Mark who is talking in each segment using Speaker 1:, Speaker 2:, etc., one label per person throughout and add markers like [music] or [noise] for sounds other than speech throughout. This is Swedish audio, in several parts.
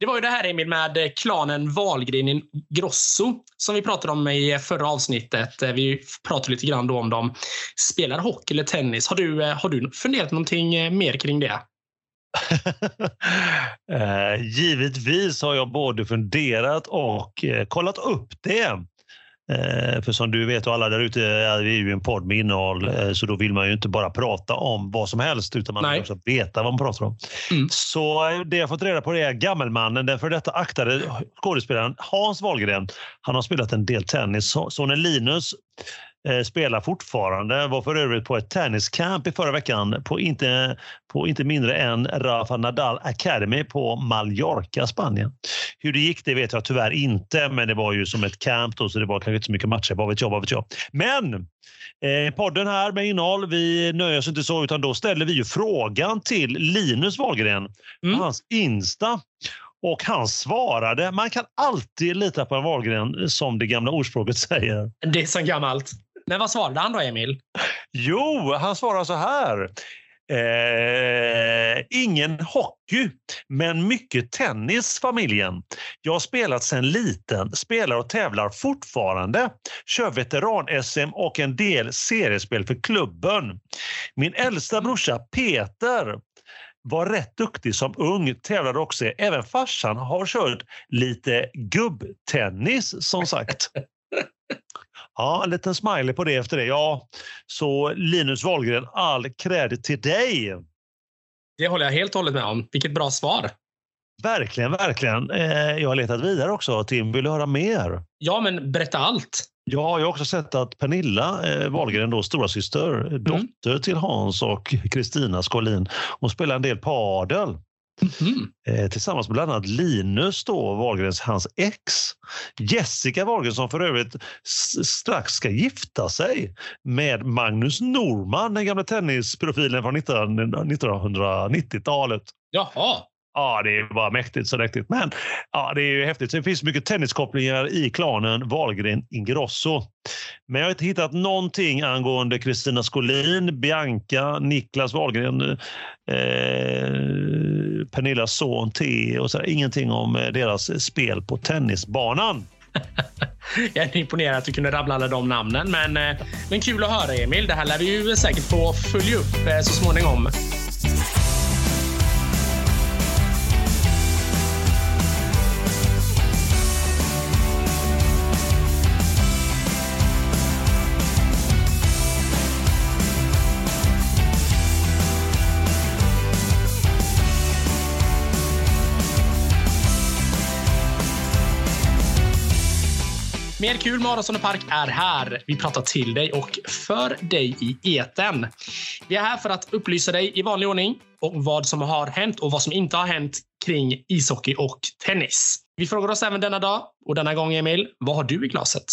Speaker 1: Det var ju det här Emil med klanen Wahlgren Grosso som vi pratade om i förra avsnittet. Vi pratade lite grann då om de spelar hockey eller tennis. Har du, eh, har du funderat någonting eh, mer kring det? [laughs]
Speaker 2: Eh, givetvis har jag både funderat och kollat upp det. Eh, för som du vet och alla där ute är vi ju en podd med innehåll eh, så då vill man ju inte bara prata om vad som helst utan man Nej. vill också veta vad man pratar om. Mm. Så eh, det jag fått reda på är gammelmannen, den för detta aktade skådespelaren Hans Wahlgren. Han har spelat en del tennis. Sonen Linus Eh, spelar fortfarande. Var för övrigt på ett tenniscamp i förra veckan på inte, på inte mindre än Rafa Nadal Academy på Mallorca, Spanien. Hur det gick det vet jag tyvärr inte, men det var ju som ett camp då, så det var kanske inte så mycket matcher. Vad vet jag? Vad vet jag. Men eh, podden här med innehåll, vi nöjer oss inte så, utan då ställer vi ju frågan till Linus Wahlgren mm. hans Insta. Och han svarade. Man kan alltid lita på en Wahlgren, som det gamla ordspråket säger.
Speaker 1: Det är så gammalt. Men vad svarade han då, Emil?
Speaker 2: Jo, han svarade så här. Eh, ingen hockey, men mycket tennis familjen. Jag har spelat sedan liten, spelar och tävlar fortfarande. Kör veteran-SM och en del seriespel för klubben. Min äldsta brorsa Peter var rätt duktig som ung, tävlade också. Även farsan har kört lite gubbtennis som sagt. [laughs] Ja, en liten smiley på det efter det. Ja, så Linus Wahlgren, all cred till dig.
Speaker 1: Det håller jag helt och hållet med om. Vilket bra svar.
Speaker 2: Verkligen, verkligen. Eh, jag har letat vidare också. Tim, vill du höra mer?
Speaker 1: Ja, men berätta allt.
Speaker 2: Ja, jag har också sett att Pernilla eh, Wahlgren, då, stora syster, mm. dotter till Hans och Kristina Skolin, hon spelar en del padel. Mm. Eh, tillsammans med bland annat Linus då, Wahlgrens, hans ex. Jessica Wahlgren som för övrigt strax ska gifta sig med Magnus Norman, den gamla tennisprofilen från 1990-talet.
Speaker 1: Jaha.
Speaker 2: Ja, det är bara mäktigt så mäktigt. Men ja, det är ju häftigt. det finns mycket tenniskopplingar i klanen Wahlgren Ingrosso. Men jag har inte hittat någonting angående Kristina Skolin, Bianca, Niklas Wahlgren, eh, Pernillas son T och så här, Ingenting om eh, deras spel på tennisbanan. [laughs]
Speaker 1: Jag är imponerad att du kunde rabbla alla de namnen, men, eh, men kul att höra Emil. Det här lär vi ju säkert få följa upp eh, så småningom. Kul Maraton Park är här. Vi pratar till dig och för dig i eten. Vi är här för att upplysa dig i vanlig ordning om vad som har hänt och vad som inte har hänt kring ishockey och tennis. Vi frågar oss även denna dag och denna gång Emil, vad har du i glaset?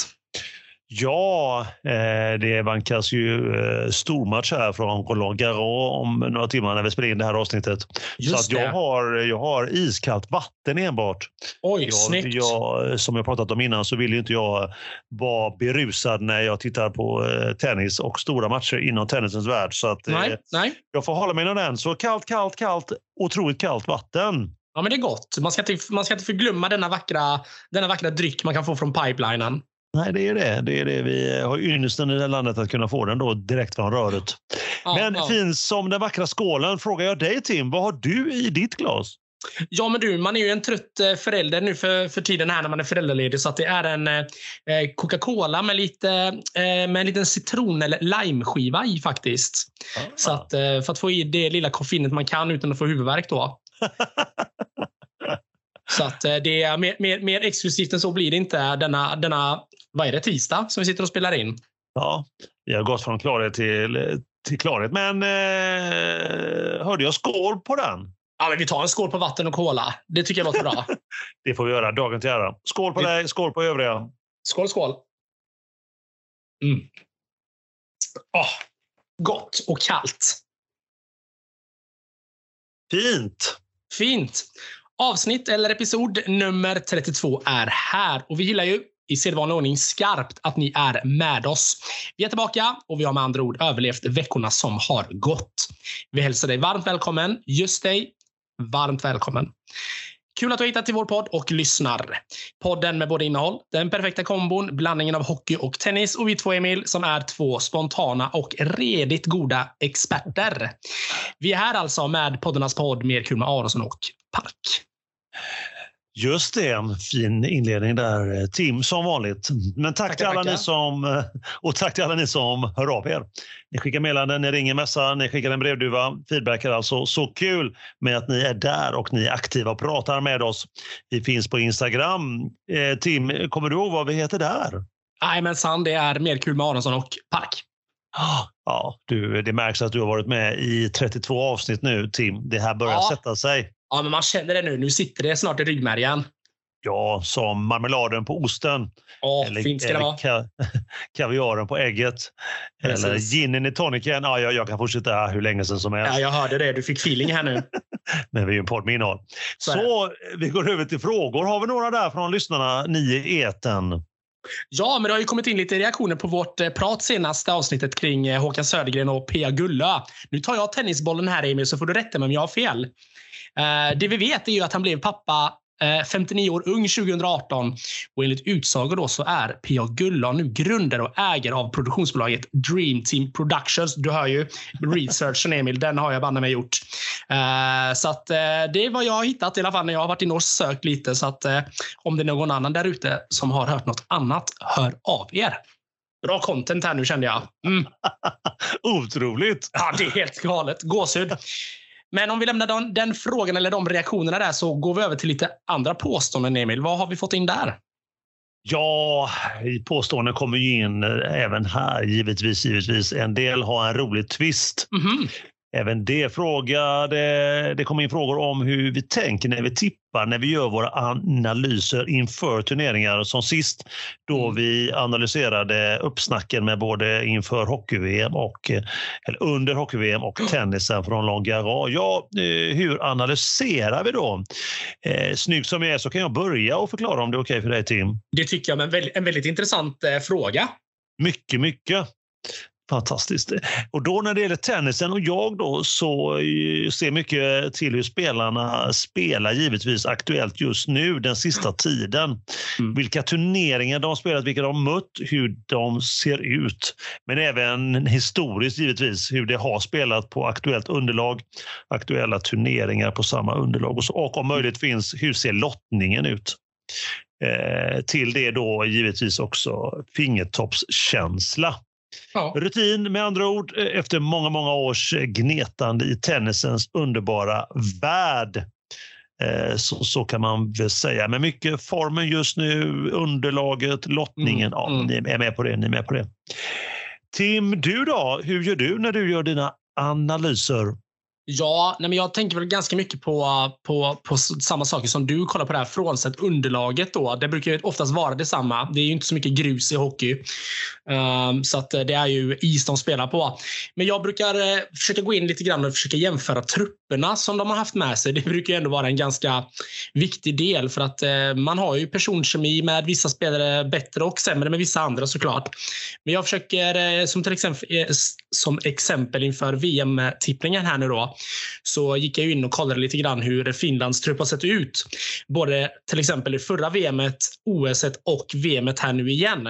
Speaker 2: Ja, eh, det vankas ju eh, stormatch här från Roland Garros om några timmar när vi spelar in det här avsnittet. Just så att jag, har, jag har iskallt vatten enbart.
Speaker 1: Oj,
Speaker 2: jag,
Speaker 1: snyggt!
Speaker 2: Jag, som jag pratat om innan så vill inte jag vara berusad när jag tittar på eh, tennis och stora matcher inom tennisens värld. Så att,
Speaker 1: nej, nej.
Speaker 2: jag får hålla mig inom den. Så kallt, kallt, kallt, otroligt kallt vatten.
Speaker 1: Ja, men det är gott. Man ska inte, man ska inte förglömma denna vackra, denna vackra dryck man kan få från pipelinen.
Speaker 2: Nej, det är det. det, är det. Vi har ynnesten i det här landet att kunna få den då direkt från röret. Ja, men ja. fin som den vackra skålen frågar jag dig Tim, vad har du i ditt glas?
Speaker 1: Ja, men du, man är ju en trött eh, förälder nu för, för tiden här när man är föräldraledig. Så att det är en eh, Coca-Cola med, lite, eh, med en liten citron eller limeskiva i faktiskt. Ah. Så att, eh, för att få i det lilla koffeinet man kan utan att få huvudvärk då. [laughs] så att eh, det är mer, mer, mer exklusivt än så blir det inte denna, denna vad är det, tisdag som vi sitter och spelar in.
Speaker 2: Ja, vi har gått från klarhet till, till klarhet. Men eh, hörde jag skål på den?
Speaker 1: Ja, men vi tar en skål på vatten och cola. Det tycker jag låter bra. [laughs]
Speaker 2: det får vi göra. Dagen till ära. Skål på vi... dig, skål på övriga.
Speaker 1: Skål, skål. Mm. Oh, gott och kallt.
Speaker 2: Fint.
Speaker 1: Fint. Avsnitt eller episod nummer 32 är här och vi gillar ju i sedvanlig ordning skarpt att ni är med oss. Vi är tillbaka och vi har med andra ord överlevt veckorna som har gått. Vi hälsar dig varmt välkommen. Just dig, varmt välkommen. Kul att du har hittat till vår podd och lyssnar. Podden med både innehåll, den perfekta kombon, blandningen av hockey och tennis och vi två Emil som är två spontana och redigt goda experter. Vi är här alltså med poddarnas podd Mer kul med Aronsson och Park.
Speaker 2: Just det, en fin inledning där Tim som vanligt. Men tack tackar, till alla ni som och tack till alla ni som hör av er. Ni skickar meddelanden, ni ringer mässa, ni skickar en brevduva. Feedback är alltså så kul med att ni är där och ni är aktiva och pratar med oss. Vi finns på Instagram. Eh, Tim, kommer du ihåg vad vi heter där?
Speaker 1: Jajamensan, det är mer kul med Aronsson och Park.
Speaker 2: Ja, du, det märks att du har varit med i 32 avsnitt nu, Tim. Det här börjar ja. sätta sig.
Speaker 1: Ja, men man känner det nu. Nu sitter det snart i ryggmärgen.
Speaker 2: Ja, som marmeladen på osten.
Speaker 1: Ja, eller, fint ska det vara. Ka [laughs]
Speaker 2: kaviaren på ägget. Precis. Eller ginen i tonicen. Ja, jag, jag kan fortsätta hur länge som helst.
Speaker 1: Ja, jag hörde det. Du fick feeling här nu. [laughs]
Speaker 2: Men vi är ju en podd med innehåll. Så, Så vi går över till frågor. Har vi några där från lyssnarna, ni i eten?
Speaker 1: Ja, men det har ju kommit in lite reaktioner på vårt eh, prat senaste avsnittet kring eh, Håkan Södergren och Pia Gullö. Nu tar jag tennisbollen här Emil så får du rätta mig om jag har fel. Eh, det vi vet är ju att han blev pappa 59 år ung 2018 och enligt utsago då så är Pia Gulla nu grundare och ägare av produktionsbolaget Dream Team Productions. Du hör ju researchen Emil, den har jag banne mig gjort. Så att det är vad jag har hittat i alla fall när jag har varit inne och sökt lite så att om det är någon annan där ute som har hört något annat, hör av er. Bra content här nu kände jag. Mm. [laughs]
Speaker 2: Otroligt!
Speaker 1: Ja, det är helt galet. Gåshud. Men om vi lämnar den, den, frågan eller de reaktionerna där så går vi över till lite andra påståenden, Emil. Vad har vi fått in där?
Speaker 2: Ja, påståenden kommer ju in även här, givetvis. givetvis. En del har en rolig twist. Mm -hmm. Även det frågade, det kom in frågor om hur vi tänker när vi tippar, när vi gör våra analyser inför turneringar. Som sist då mm. vi analyserade uppsnacken med både inför hockey-VM och eller under hockey-VM och tennisen från Long Garage. Ja, eh, hur analyserar vi då? Eh, snygg som jag är så kan jag börja och förklara om det är okej okay för dig Tim.
Speaker 1: Det tycker jag, men en väldigt intressant eh, fråga.
Speaker 2: Mycket, mycket. Fantastiskt. Och då när det gäller tennisen och jag då så eh, ser mycket till hur spelarna spelar givetvis aktuellt just nu den sista tiden. Mm. Vilka turneringar de har spelat, vilka de har mött, hur de ser ut. Men även historiskt givetvis hur det har spelat på aktuellt underlag, aktuella turneringar på samma underlag och, så, och om möjligt finns hur ser lottningen ut. Eh, till det då givetvis också fingertoppskänsla. Ja. Rutin med andra ord eh, efter många, många års gnetande i tennisens underbara värld. Eh, så, så kan man väl säga. Men mycket formen just nu, underlaget, lottningen. Mm, ja, mm. Ni är med på det. Ni är med på det. Tim, du då? Hur gör du när du gör dina analyser?
Speaker 1: Ja, nej men jag tänker väl ganska mycket på, på, på samma saker som du kollar på det här frånsett underlaget. Då. Det brukar ju oftast vara detsamma. Det är ju inte så mycket grus i hockey. Um, så att eh, det är ju is de spelar på. Men jag brukar uh, försöka gå in lite grann och försöka jämföra trupperna som de har haft med sig. Det brukar ju ändå vara en ganska viktig del för att uh, man har ju personkemi med vissa spelare bättre och sämre med vissa andra såklart. Men jag försöker uh, som till exempel, som exempel inför VM-tippningen här nu då så gick jag in och kollade lite grann hur Finlands trupp har sett ut. Både till exempel i förra VMet, OS och VMet här nu igen.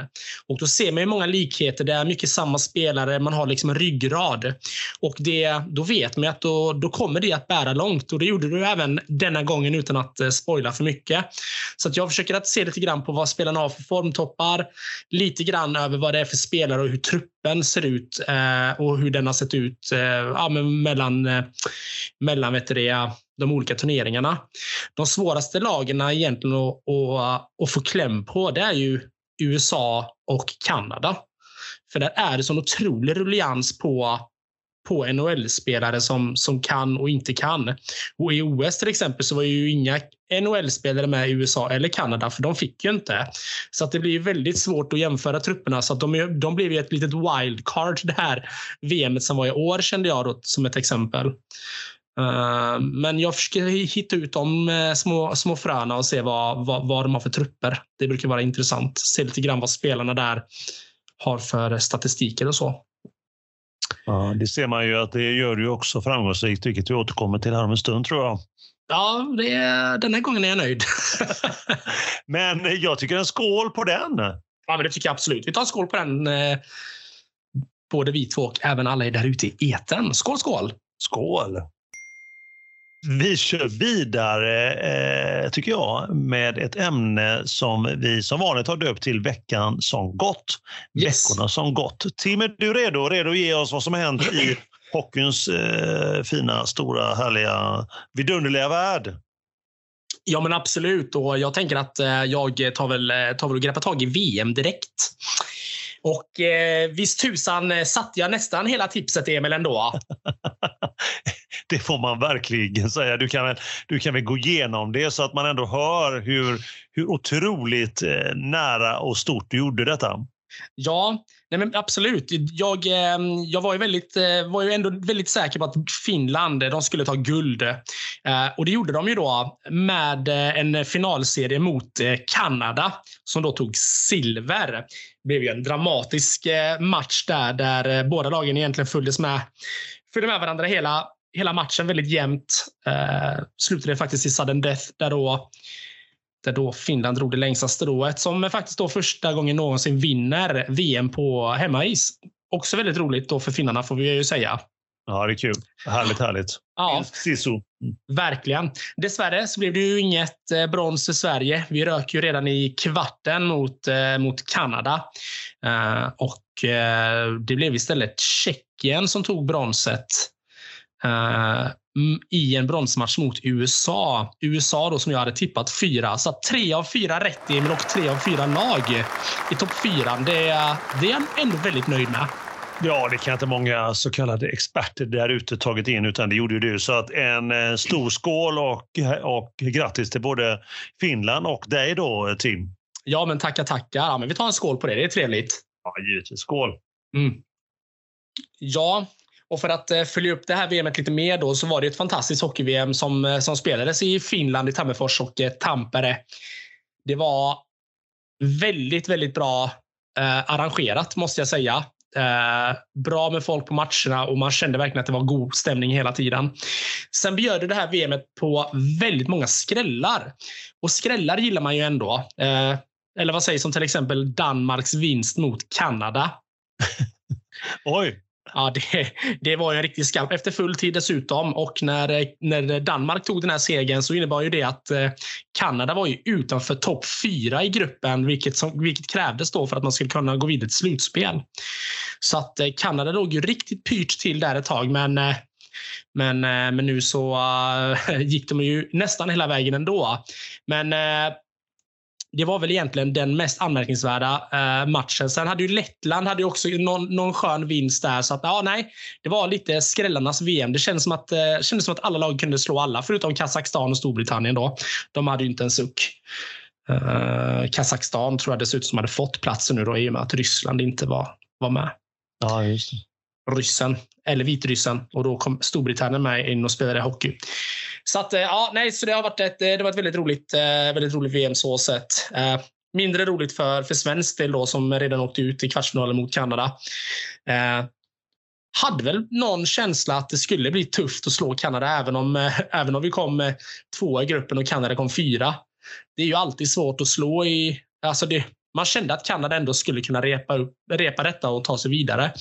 Speaker 1: Och då ser man ju många likheter. Det är mycket samma spelare. Man har liksom en ryggrad. Och det, då vet man att då, då kommer det att bära långt. Och det gjorde det även denna gången utan att eh, spoila för mycket. Så att jag försöker att se lite grann på vad spelarna har för formtoppar. Lite grann över vad det är för spelare och hur den ser ut eh, och hur den har sett ut eh, ja, mellan eh, mellan vet du, de olika turneringarna. De svåraste lagen egentligen att, att, att få kläm på det är ju USA och Kanada. För där är det sån otrolig ruljans på på NHL-spelare som, som kan och inte kan. Och I OS till exempel så var ju inga NHL-spelare med i USA eller Kanada, för de fick ju inte. Så att det blir väldigt svårt att jämföra trupperna. Så att de, de blev ju ett litet wildcard det här VM som var i år, kände jag då, som ett exempel. Uh, men jag försöker hitta ut de eh, små, små fröna och se vad, vad, vad de har för trupper. Det brukar vara intressant. Se lite grann vad spelarna där har för statistiker och så.
Speaker 2: Ja, det ser man ju att det gör du också framgångsrikt, vilket vi återkommer till här om en stund tror jag.
Speaker 1: Ja, det, den här gången är jag nöjd. [laughs]
Speaker 2: men jag tycker en skål på den.
Speaker 1: Ja, men det tycker jag absolut. Vi tar en skål på den. Eh, både vi två och även alla där ute i eten. Skål, skål!
Speaker 2: Skål! Vi kör vidare, eh, tycker jag, med ett ämne som vi som vanligt har döpt till veckan som gått. Yes. Veckorna som gått. Tim, är du redo? Redo att ge oss vad som har hänt i [laughs] hockeyns eh, fina, stora, härliga, vidunderliga värld?
Speaker 1: Ja, men absolut. Och jag tänker att eh, jag tar väl, eh, tar väl och greppar tag i VM direkt. Och eh, visst tusan eh, satte jag nästan hela tipset, Emil, ändå. [laughs]
Speaker 2: det får man verkligen säga. Du kan, väl, du kan väl gå igenom det så att man ändå hör hur, hur otroligt eh, nära och stort du gjorde detta.
Speaker 1: Ja, nej men absolut. Jag, ehm, jag var, ju väldigt, eh, var ju ändå väldigt säker på att Finland eh, de skulle ta guld. Eh, och Det gjorde de ju då med en finalserie mot Kanada som då tog silver. Det blev ju en dramatisk match där, där båda lagen egentligen följdes med, följde med varandra hela, hela matchen väldigt jämnt. Slutade faktiskt i sudden death där då där då Finland drog det längsta strået som faktiskt då första gången någonsin vinner VM på hemmais. Också väldigt roligt då för finnarna får vi ju säga.
Speaker 2: Ja, det är kul. Härligt, härligt.
Speaker 1: Ja,
Speaker 2: Sisu. Mm.
Speaker 1: Verkligen. Dessvärre så blev det ju inget eh, brons för Sverige. Vi rök ju redan i kvarten mot, eh, mot Kanada. Uh, och det blev istället Tjeckien som tog bronset. Uh, i en bronsmatch mot USA. USA då som jag hade tippat fyra. Så tre av fyra rätt Emil och tre av fyra lag i topp fyra. Det, det är jag ändå väldigt nöjd med.
Speaker 2: Ja, det kan inte många så kallade experter där ute tagit in, utan det gjorde ju du. Så att en eh, stor skål och, och grattis till både Finland och dig då, Tim.
Speaker 1: Ja, men tackar, tackar. Ja, men vi tar en skål på det. Det är trevligt.
Speaker 2: Ja, givetvis. Skål.
Speaker 1: Mm. Ja, och för att eh, följa upp det här VMet lite mer då, så var det ett fantastiskt hockey-VM som, eh, som spelades i Finland, i Tammerfors och eh, Tampere. Det var väldigt, väldigt bra eh, arrangerat måste jag säga. Eh, bra med folk på matcherna och man kände verkligen att det var god stämning hela tiden. Sen bjöd det här VMet på väldigt många skrällar. Och skrällar gillar man ju ändå. Eh, eller vad sägs om till exempel Danmarks vinst mot Kanada? [laughs]
Speaker 2: Oj!
Speaker 1: Ja, det, det var en riktig skarp efter full tid dessutom. Och när, när Danmark tog den här segern så innebar ju det att eh, Kanada var ju utanför topp fyra i gruppen, vilket, som, vilket krävdes då för att man skulle kunna gå vidare till slutspel. Så att eh, Kanada låg ju riktigt pyrt till där ett tag, men eh, men, men nu så [laughs] gick de ju nästan hela vägen ändå. Men det var väl egentligen den mest anmärkningsvärda eh, matchen. Sen hade ju Lettland hade ju också någon, någon skön vinst där. Så att, ja, nej, det var lite skrällarnas VM. Det kändes som, att, eh, kändes som att alla lag kunde slå alla, förutom Kazakstan och Storbritannien. Då. De hade ju inte en suck. Eh, Kazakstan tror jag dessutom hade fått platsen nu då, i och med att Ryssland inte var, var med.
Speaker 2: Ja, just det.
Speaker 1: Ryssen, eller vitryssen. Och då kom Storbritannien med in och spelade hockey. Så att, eh, ja, nej, så det har varit ett, eh, det var ett väldigt roligt, eh, väldigt roligt VM så sett. Mindre roligt för, för svensk del då, som redan åkte ut i kvartsfinalen mot Kanada. Eh, hade väl någon känsla att det skulle bli tufft att slå Kanada även om, även om vi kom tvåa i gruppen och Kanada kom fyra. Det är ju alltid svårt att slå i... Alltså det, man kände att Kanada ändå skulle kunna repa, upp, repa detta och ta sig vidare.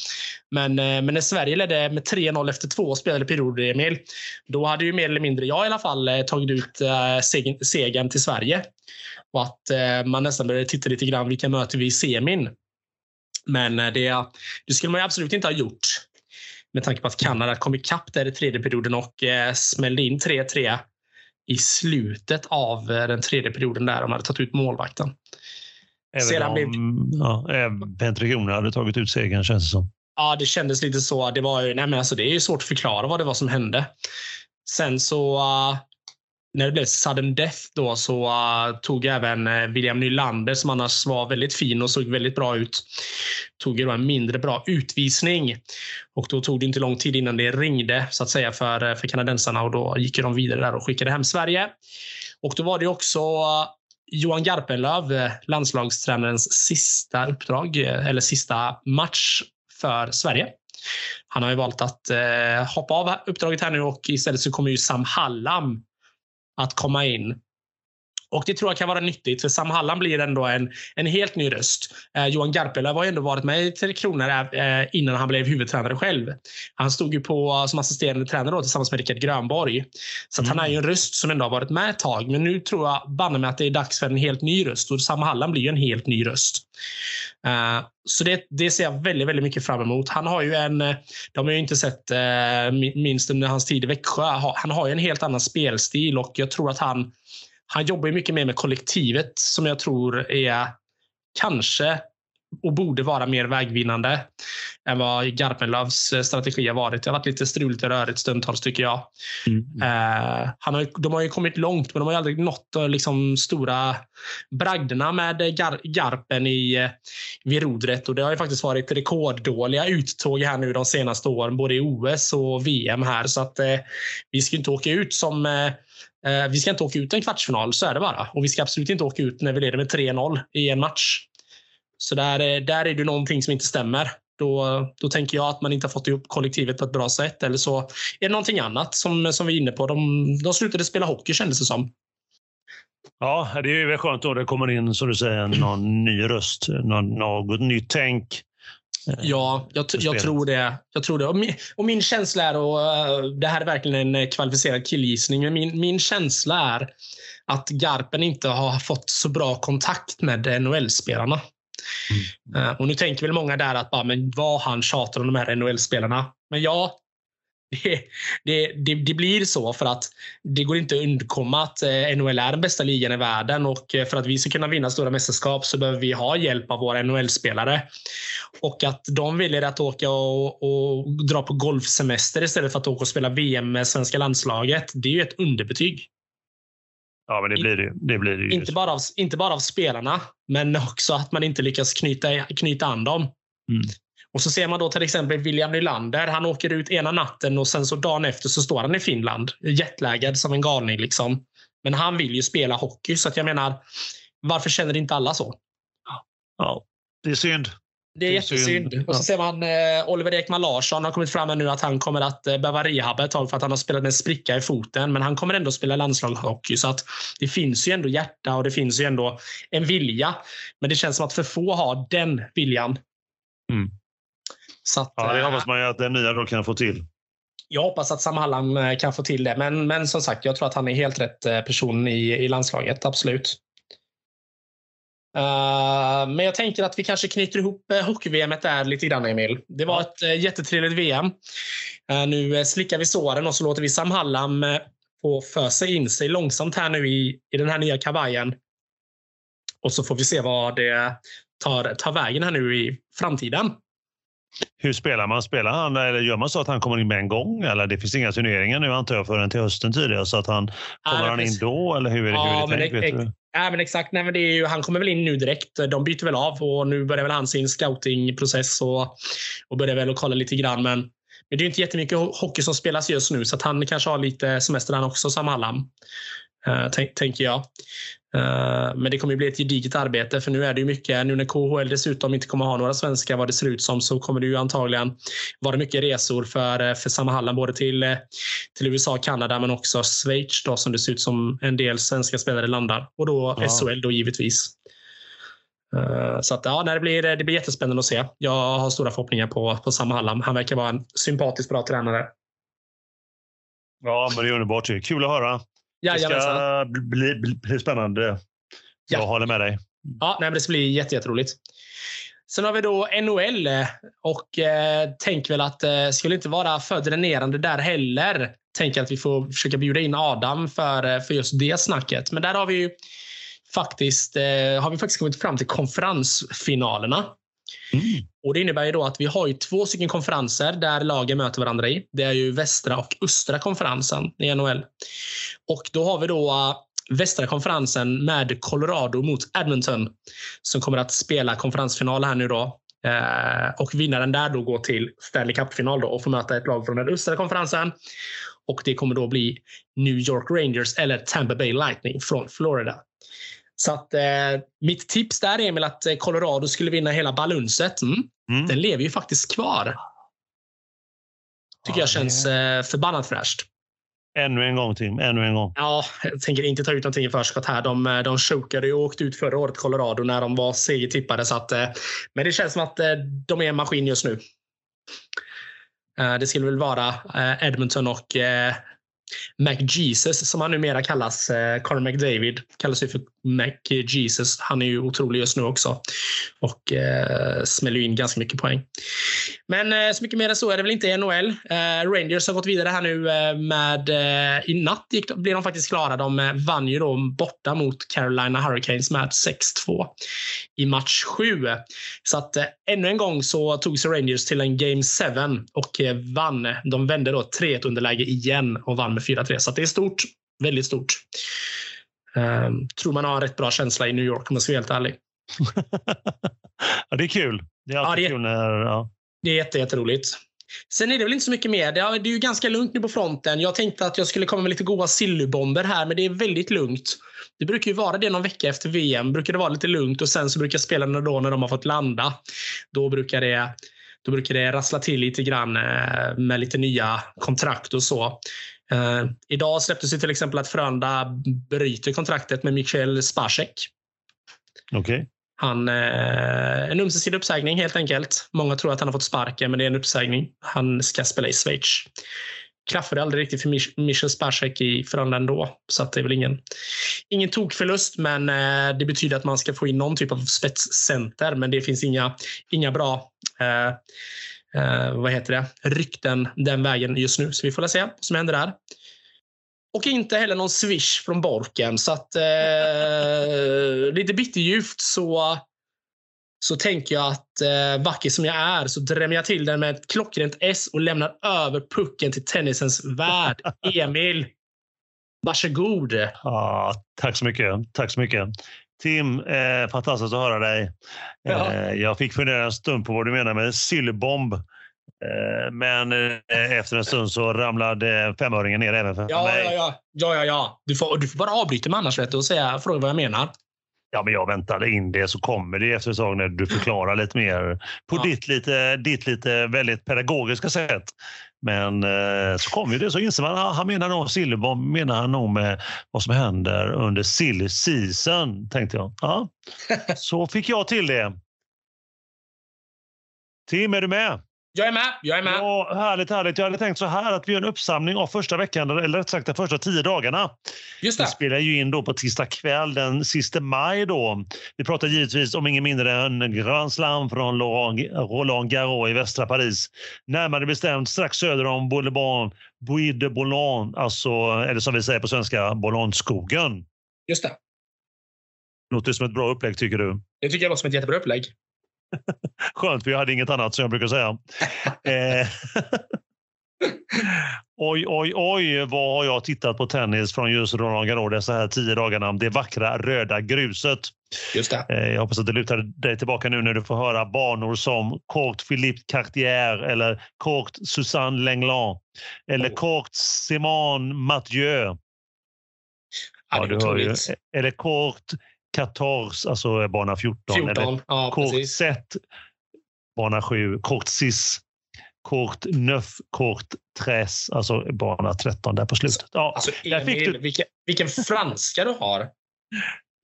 Speaker 1: Men, eh, men när Sverige ledde med 3-0 efter två spelade perioder, Emil, då hade ju mer eller mindre jag i alla fall eh, tagit ut eh, segern till Sverige. Och att man nästan började titta lite grann vilka möter vi i semin. Men det, det skulle man ju absolut inte ha gjort. Med tanke på att Kanada kom ikapp där i tredje perioden och smällde in 3-3 i slutet av den tredje perioden där de hade tagit ut målvakten.
Speaker 2: Även Sedan om blev... ja, Pentriconer hade tagit ut segern känns det som.
Speaker 1: Ja, det kändes lite så. Det, var ju, nej men alltså, det är svårt att förklara vad det var som hände. Sen så uh, när det blev sudden death då så uh, tog även uh, William Nylander som annars var väldigt fin och såg väldigt bra ut. Tog ju en mindre bra utvisning och då tog det inte lång tid innan det ringde så att säga för, för kanadensarna och då gick de vidare där och skickade hem Sverige. Och då var det också Johan Garpenlöv, eh, landslagstränarens sista uppdrag eh, eller sista match för Sverige. Han har ju valt att eh, hoppa av uppdraget här nu och istället så kommer ju Sam Hallam att komma in. Och Det tror jag kan vara nyttigt, för Sam Hallam blir ändå en, en helt ny röst. Eh, Johan Garpenlöv har ju ändå varit med i Tre Kronor eh, innan han blev huvudtränare själv. Han stod ju på som assisterande tränare då, tillsammans med Rickard Grönborg. Så mm. han är ju en röst som ändå har varit med ett tag. Men nu tror jag banne mig att det är dags för en helt ny röst. Och Sam Hallam blir ju en helt ny röst. Uh, så det, det ser jag väldigt, väldigt mycket fram emot. Han har ju en, de har ju inte sett uh, minst under hans tid i Växjö. Han har ju en helt annan spelstil och jag tror att han han jobbar mycket mer med kollektivet som jag tror är kanske och borde vara mer vägvinnande än vad Garpenlövs eh, strategi har varit. Det har varit lite struligt och rörigt stundtals tycker jag. Mm. Uh, han har, de har ju kommit långt, men de har aldrig nått uh, liksom, stora bragderna med Gar Garpen i, vid rodret. Och det har ju faktiskt varit rekorddåliga uttåg här nu de senaste åren, både i OS och VM här. Så att uh, vi ska inte åka ut som Eh, Eh, vi ska inte åka ut en kvartsfinal, så är det bara. Och vi ska absolut inte åka ut när vi leder med 3-0 i en match. Så där, eh, där är det någonting som inte stämmer. Då, då tänker jag att man inte har fått ihop kollektivet på ett bra sätt. Eller så är det någonting annat som, som vi är inne på. De, de slutade spela hockey kändes det som.
Speaker 2: Ja, det är ju skönt då det kommer in som du säger någon ny röst, någon, något nytt tänk. [laughs]
Speaker 1: Ja, jag, jag, tror det. Jag tror det. Och min, och min känsla är, och eh, det här är verkligen en kvalificerad killgissning, men min, min känsla är att Garpen inte har fått så bra kontakt med NHL-spelarna. Mm. Uh, och nu tänker väl många där att bara, men vad han tjatar om de här NHL-spelarna. Men ja, det, det, det, blir så för att det går inte att undkomma att eh, NHL är den bästa ligan i världen och eh, för att vi ska kunna vinna stora mästerskap så behöver vi ha hjälp av våra NHL-spelare. Och att de väljer att åka och, och, dra på golfsemester istället för att åka och spela VM med svenska landslaget, det är ju ett underbetyg.
Speaker 2: Ja, men det blir det, det, blir det
Speaker 1: inte, bara av, inte bara av spelarna, men också att man inte lyckas knyta, knyta an dem. Mm. Och så ser man då till exempel William Nylander. Han åker ut ena natten och sen så dagen efter så står han i Finland. Jetlaggad som en galning. Liksom. Men han vill ju spela hockey. Så att jag menar, varför känner inte alla så?
Speaker 2: Ja, det är synd.
Speaker 1: Det är, det är jättesynd. Synd. Och så ser man eh, Oliver Ekman Larsson har kommit fram nu att han kommer att eh, behöva rehabba ett tag för att han har spelat med en spricka i foten. Men han kommer ändå spela landslagshockey. Så att det finns ju ändå hjärta och det finns ju ändå en vilja. Men det känns som att för få har den viljan. Mm.
Speaker 2: Så att, ja, det eh, hoppas man ju att den nya då kan få till.
Speaker 1: Jag hoppas att Sam Hallam eh, kan få till det. Men, men som sagt, jag tror att han är helt rätt eh, person i, i landslaget. Absolut. Uh, men jag tänker att vi kanske knyter ihop hockey-VM där lite grann, Emil. Det var ett uh, jättetrevligt VM. Uh, nu slickar vi såren och så låter vi Sam Hallam få för sig in sig långsamt här nu i, i den här nya kavajen. Och så får vi se vad det tar, tar vägen här nu i framtiden.
Speaker 2: Hur spelar man? Spelar han eller gör man så att han kommer in med en gång? Eller det finns inga turneringar nu antar jag förrän till hösten tidigare så att han kommer han in då eller hur är det, ja, hur är det tänkt? Du?
Speaker 1: Ja, men exakt. Nej, men det är ju, han kommer väl in nu direkt. De byter väl av och nu börjar väl han sin scoutingprocess och, och börjar väl att kolla lite grann. Men, men det är inte jättemycket hockey som spelas just nu så att han kanske har lite semester han också, Sam Hallam. Uh, tänker jag. Uh, men det kommer bli ett gediget arbete för nu är det ju mycket, nu när KHL dessutom inte kommer ha några svenskar vad det ser ut som så kommer det ju antagligen vara mycket resor för, eh, för Samma Halland både till, till USA, Kanada men också Schweiz då som det ser ut som en del svenska spelare landar och då ja. SHL då givetvis. Så att, ja, det, blir, det blir jättespännande att se. Jag har stora förhoppningar på, på Sam Hallam. Han verkar vara en sympatiskt bra tränare.
Speaker 2: Ja, men det är underbart. Kul att höra. Det ska bli, bli, bli spännande. Jag ja. håller med dig.
Speaker 1: Ja, nej, men det ska bli jätteroligt. Sen har vi då NHL och eh, tänker väl att det eh, skulle inte vara för dränerande där heller. Tänker att vi får försöka bjuda in Adam för, eh, för just det snacket. Men där har vi ju faktiskt, eh, har vi faktiskt kommit fram till konferensfinalerna. Mm. Och Det innebär ju då att vi har ju två stycken konferenser där lagen möter varandra i. Det är ju västra och östra konferensen i NHL. Och då har vi då äh, västra konferensen med Colorado mot Edmonton som kommer att spela konferensfinal här nu då. Äh, och vinnaren där då går till Stanley Cup-final och får möta ett lag från den östra konferensen. Och det kommer då bli New York Rangers eller Tampa Bay Lightning från Florida. Så att, eh, mitt tips där är Emil att eh, Colorado skulle vinna hela balunset. Mm. Mm. Den lever ju faktiskt kvar. Tycker ja, jag känns eh, förbannat fräscht.
Speaker 2: Ännu en gång Tim, ännu en gång.
Speaker 1: Ja, jag tänker inte ta ut någonting i förskott här. De, de chokade och åkte ut förra året Colorado när de var segertippade. Så att, men det känns som att de är en maskin just nu. Det skulle väl vara Edmonton och McJesus som han numera kallas. Eh, Conor McDavid kallas ju för Mac Jesus, Han är ju otrolig just nu också och eh, smäller in ganska mycket poäng. Men eh, så mycket mer än så är det väl inte i NHL. Eh, Rangers har gått vidare här nu eh, med... Eh, I natt gick, blev de faktiskt klara. De eh, vann ju då borta mot Carolina Hurricanes med 6-2 i match 7. Så att eh, ännu en gång så tog sig Rangers till en Game 7 och eh, vann. De vände då 3-1 underläge igen och vann med 4-3. Så det är stort. Väldigt stort. Um, tror man har rätt bra känsla i New York om jag ska vara helt ärlig. [laughs]
Speaker 2: ja, det är kul. Det är alltid ja, det, kul när... Ja.
Speaker 1: Det är jätte, jätteroligt. Sen är det väl inte så mycket mer. Det är ju ganska lugnt nu på fronten. Jag tänkte att jag skulle komma med lite goda sillybomber här, men det är väldigt lugnt. Det brukar ju vara det någon vecka efter VM. brukar det vara lite lugnt och sen så brukar spelarna då när de har fått landa, då brukar det då brukar det rassla till lite grann eh, med lite nya kontrakt och så. Uh, idag släpptes det till exempel att Frölunda bryter kontraktet med Michael Spacek.
Speaker 2: Okay.
Speaker 1: Han, uh, en ömsesidig uppsägning helt enkelt. Många tror att han har fått sparken, men det är en uppsägning. Han ska spela i Schweiz. Klaffade aldrig riktigt för Michel Spacek i Frölunda ändå, så det är väl ingen, ingen tokförlust. Men uh, det betyder att man ska få in någon typ av spetscenter, men det finns inga, inga bra eh, vad heter det, rykten den vägen just nu. Så vi får se vad som händer där. Och inte heller någon swish från Borken. Så att eh, lite bitterljuvt så, så tänker jag att eh, vacker som jag är så drämmer jag till den med ett klockrent S och lämnar över pucken till tennisens värld. [laughs] Emil, varsågod.
Speaker 2: Ja, tack så mycket. Tack så mycket. Tim, eh, fantastiskt att höra dig. Ja. Eh, jag fick fundera en stund på vad du menar med sillbomb. Eh, men eh, efter en stund så ramlade femöringen ner även för
Speaker 1: ja,
Speaker 2: mig.
Speaker 1: Ja, ja, ja. ja, ja. Du, får, du får bara avbryta mig annars vet och säga, fråga vad jag menar.
Speaker 2: Ja, men jag väntade in det så kommer det efter ett tag när du förklarar lite mer på ja. ditt, lite, ditt lite väldigt pedagogiska sätt. Men eh, så kommer det så inser man han menar nog Silverborg menar han nog med vad som händer under silly season, tänkte jag. Ja, [laughs] så fick jag till det. Tim, är du med?
Speaker 1: Jag är med. Jag är med.
Speaker 2: Ja, härligt, härligt. Jag hade tänkt så här att vi gör en uppsamling av första veckan, eller rätt sagt de första tio dagarna.
Speaker 1: Just det.
Speaker 2: Vi spelar ju in då på tisdag kväll den sista maj. Då. Vi pratar givetvis om ingen mindre än Grand Slam från Roland Garros i västra Paris. Närmare bestämt strax söder om Boulevard Bois de Boulogne, alltså, eller som vi säger på svenska, Boulogneskogen.
Speaker 1: Just det.
Speaker 2: Låter som ett bra upplägg tycker du?
Speaker 1: Det tycker jag låter som ett jättebra upplägg. [laughs]
Speaker 2: Skönt, för jag hade inget annat som jag brukar säga. eh. [laughs] Oj, oj, oj, vad har jag tittat på tennis från just Roland Garros dessa här tio dagarna. Det vackra röda gruset.
Speaker 1: Just det.
Speaker 2: Eh, jag hoppas att du lutar dig tillbaka nu när du får höra banor som Court Philippe Cartier eller Court Susanne Lenglan eller oh. Court Simon Mathieu. Ja,
Speaker 1: ja, du hör ju.
Speaker 2: Eller Court 14, alltså bana 14.
Speaker 1: 14 eller ja,
Speaker 2: kort set, bana 7. Kort sis, kort neuf, kort tres, alltså bana 13 där på slutet.
Speaker 1: Ja, alltså, Emil, du... vilken, vilken franska du har.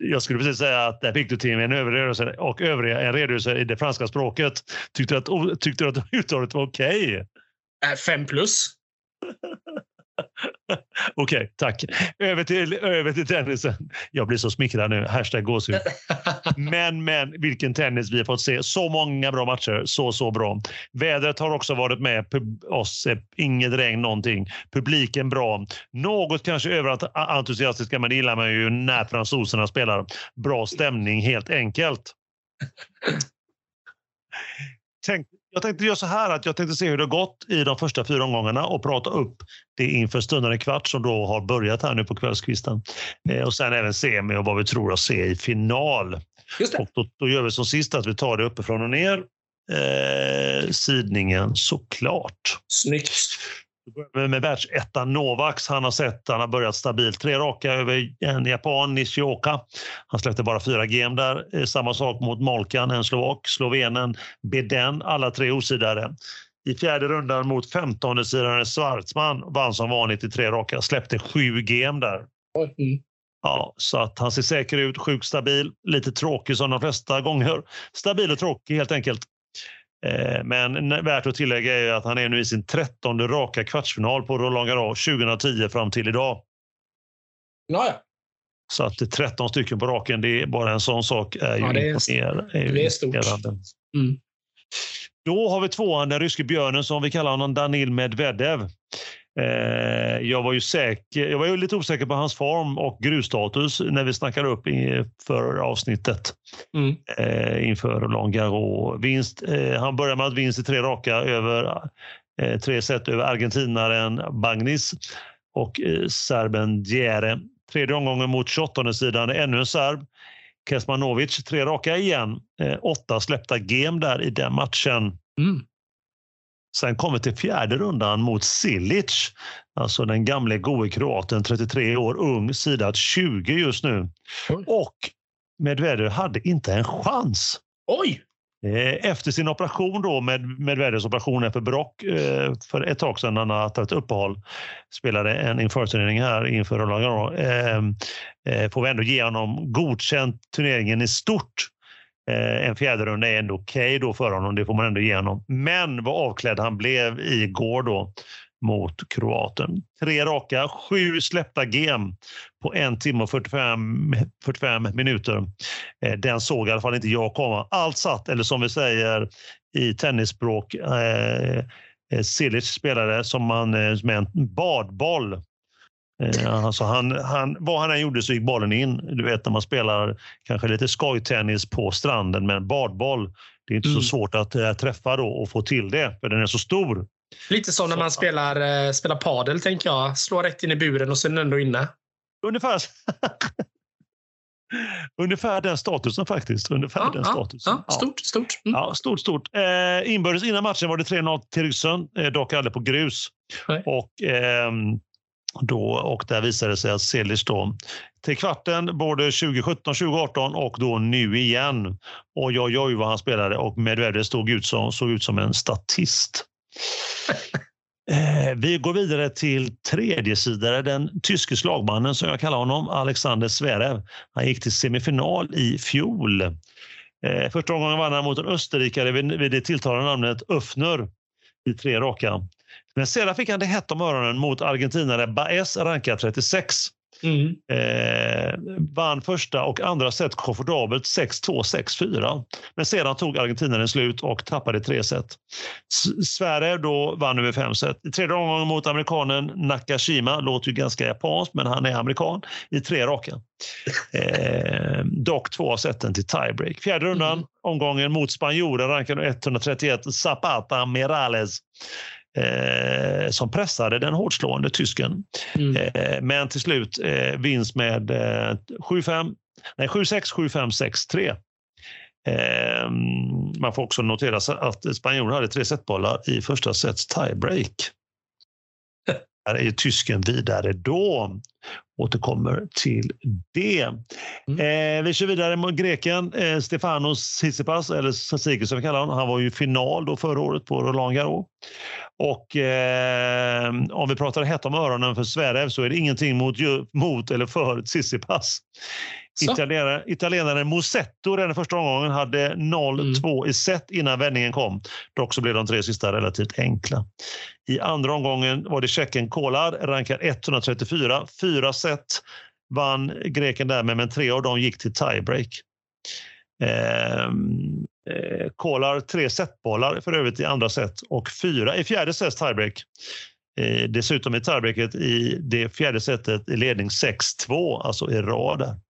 Speaker 2: Jag skulle precis säga att där fick du till en överredogörelse och övriga en redogörelse i det franska språket. Tyckte du att, tyckte du att [laughs] uttalet var okej?
Speaker 1: Okay? Fem plus. [laughs]
Speaker 2: Okej, okay, tack. Över till, över till tennisen. Jag blir så smickrad nu. Hashtag gåshud. Men, men vilken tennis vi har fått se. Så många bra matcher. Så, så bra. Vädret har också varit med Pub oss. Eh, inget regn, någonting. Publiken bra. Något kanske överentusiastiska, men det gillar man ju när fransoserna spelar. Bra stämning, helt enkelt. Tänk, jag tänkte göra så här att jag tänkte se hur det har gått i de första fyra omgångarna och prata upp det inför stundande kvart som då har börjat här nu på kvällskvisten. Eh, och sen även semi och vad vi tror att se i final. Och då, då, gör vi som sist att vi tar det uppifrån och ner. Eh, sidningen såklart.
Speaker 1: Snyggt
Speaker 2: med världsettan Novaks. Han har sett, han har börjat stabilt. Tre raka över en japan, Nishioka. Han släppte bara fyra game där. Eh, samma sak mot Molkan, en slovak. Slovenen, Beden, alla tre osidade. I fjärde rundan mot 15 sidan Schwarzman vann som vanligt i tre raka. Släppte sju game där.
Speaker 1: Mm.
Speaker 2: Ja, så att han ser säker ut, sjukt stabil, lite tråkig som de flesta gånger. Stabil och tråkig helt enkelt. Eh, men värt att tillägga är att han är nu i sin trettonde raka kvartsfinal på Roland Garros 2010 fram till idag.
Speaker 1: Ja, ja.
Speaker 2: Så att 13 stycken på raken, det är bara en sån sak är ju
Speaker 1: Ja, det är-
Speaker 2: är
Speaker 1: det är stort. Mm.
Speaker 2: Då har vi tvåan, den ryske björnen som vi kallar honom, Danil Medvedev. Eh, jag var ju säker, jag var ju lite osäker på hans form och grusstatus när vi snackade upp i, för avsnittet
Speaker 1: Mm.
Speaker 2: eh, inför Garros. Vinst, eh, han börjar med att vinst i tre raka över tre set över argentinaren Bagnis och serben Djere. Tredje omgången mot 28 sidan ännu en serb. Kesmanovic, tre raka igen. Åtta släppta game där i den matchen.
Speaker 1: Mm.
Speaker 2: Sen kommer till fjärde rundan mot Silic, alltså den gamle gode kroaten, 33 år, ung, sidat 20 just nu.
Speaker 1: Oj.
Speaker 2: Och Medvedev hade inte en chans.
Speaker 1: Oj!
Speaker 2: Eh, Efter sin operation då, med Medvedevs operation efter Brock eh, för ett tag sedan, han har tagit uppehåll, spelade en införturnering här inför Roland Garros, eh, får vi ändå ge honom godkänt turneringen i stort. Eh, en fjärde runda är ändå okej då för honom, det får man ändå ge honom. Men vad avklädd han blev igår då mot Kroaten. Tre raka, sju släppta game på en timme och 45, 45 minuter. Eh, den såg i alla fall inte jag komma. Allt satt, eller som vi säger i tennisspråk, eh, eh Silic spelade som man, med en badboll. Eh, Alltså han, han, vad han än gjorde så gick bollen in. Du vet när man spelar kanske lite skojtennis på stranden med en badboll. Det är inte
Speaker 1: Mm.
Speaker 2: så svårt att eh, träffa då och få till det, för den är så stor.
Speaker 1: Lite som när man spelar, eh, spelar padel, tänker jag. Slår rätt in i buren och sen ändå inne.
Speaker 2: Ungefär, [laughs] ungefär den statusen faktiskt. Ungefär
Speaker 1: Ja,
Speaker 2: den
Speaker 1: ja,
Speaker 2: statusen.
Speaker 1: ja, stort, stort. Mm.
Speaker 2: Ja, stort, stort. Eh, inbördes innan matchen var det 3-0 till ryssen, eh, dock aldrig på grus.
Speaker 1: Nej.
Speaker 2: Och, ehm, då, och där visade det sig att Celic då till kvarten både 2017, 2018 och då nu igen. Oj, oj, oj vad han spelade och Medvedev stod ut som, såg ut som en statist. [laughs] Eh, Vi går vidare till tredje sidare, den tyske slagmannen som jag kallar honom, Alexander Zverev. Han gick till semifinal i fjol. Eh, Första gången vann han mot en österrikare vid, vid det tilltalande namnet Öffner i tre raka. Men sedan fick han det hett om öronen mot argentinare Baez, rankad 36.
Speaker 1: Mm.
Speaker 2: Eh, vann första och andra set komfortabelt 6-2, 6-4. Men sedan tog argentinaren slut och tappade tre set. Sverige då vann över fem set. I tredje omgången mot amerikanen Nakashima, låter ju ganska japanskt men han är amerikan, i tre raka. Eh, dock två av seten till tiebreak. Fjärde rundan,
Speaker 1: Mm.
Speaker 2: omgången mot spanjoren rankad 131, Zapata Mirales. Eh, som pressade den hårdslående tysken.
Speaker 1: Mm.
Speaker 2: Eh, men till slut eh, vinst med eh, 7-5, nej 7-6, 7-5, 6-3. Eh, man får också notera att spanjoren hade tre setbollar i första sets tiebreak. [laughs] Här är tysken vidare då. Återkommer till det. Eh, vi kör vidare mot greken eh, Stefanos Tsitsipas, eller Tsitsipas som vi kallar honom. Han var ju final då förra året på Roland Garros. Och eh, om vi pratar hett om öronen för Zverev så är det ingenting mot, mot eller för Tsitsipas.
Speaker 1: Så.
Speaker 2: Italienare, italienaren Musetto den första omgången hade 0-2 i set innan vändningen kom. Dock så blev de tre sista relativt enkla. I andra omgången var det tjecken Kolar, rankad 134. Fyra set vann greken därmed, men tre av dem gick till tiebreak. Ehm, eh, Kolar tre setbollar för övrigt i andra set och fyra i fjärde sets tiebreak. Eh, dessutom är tiebreaket i det fjärde setet i ledning 6-2, alltså i rad.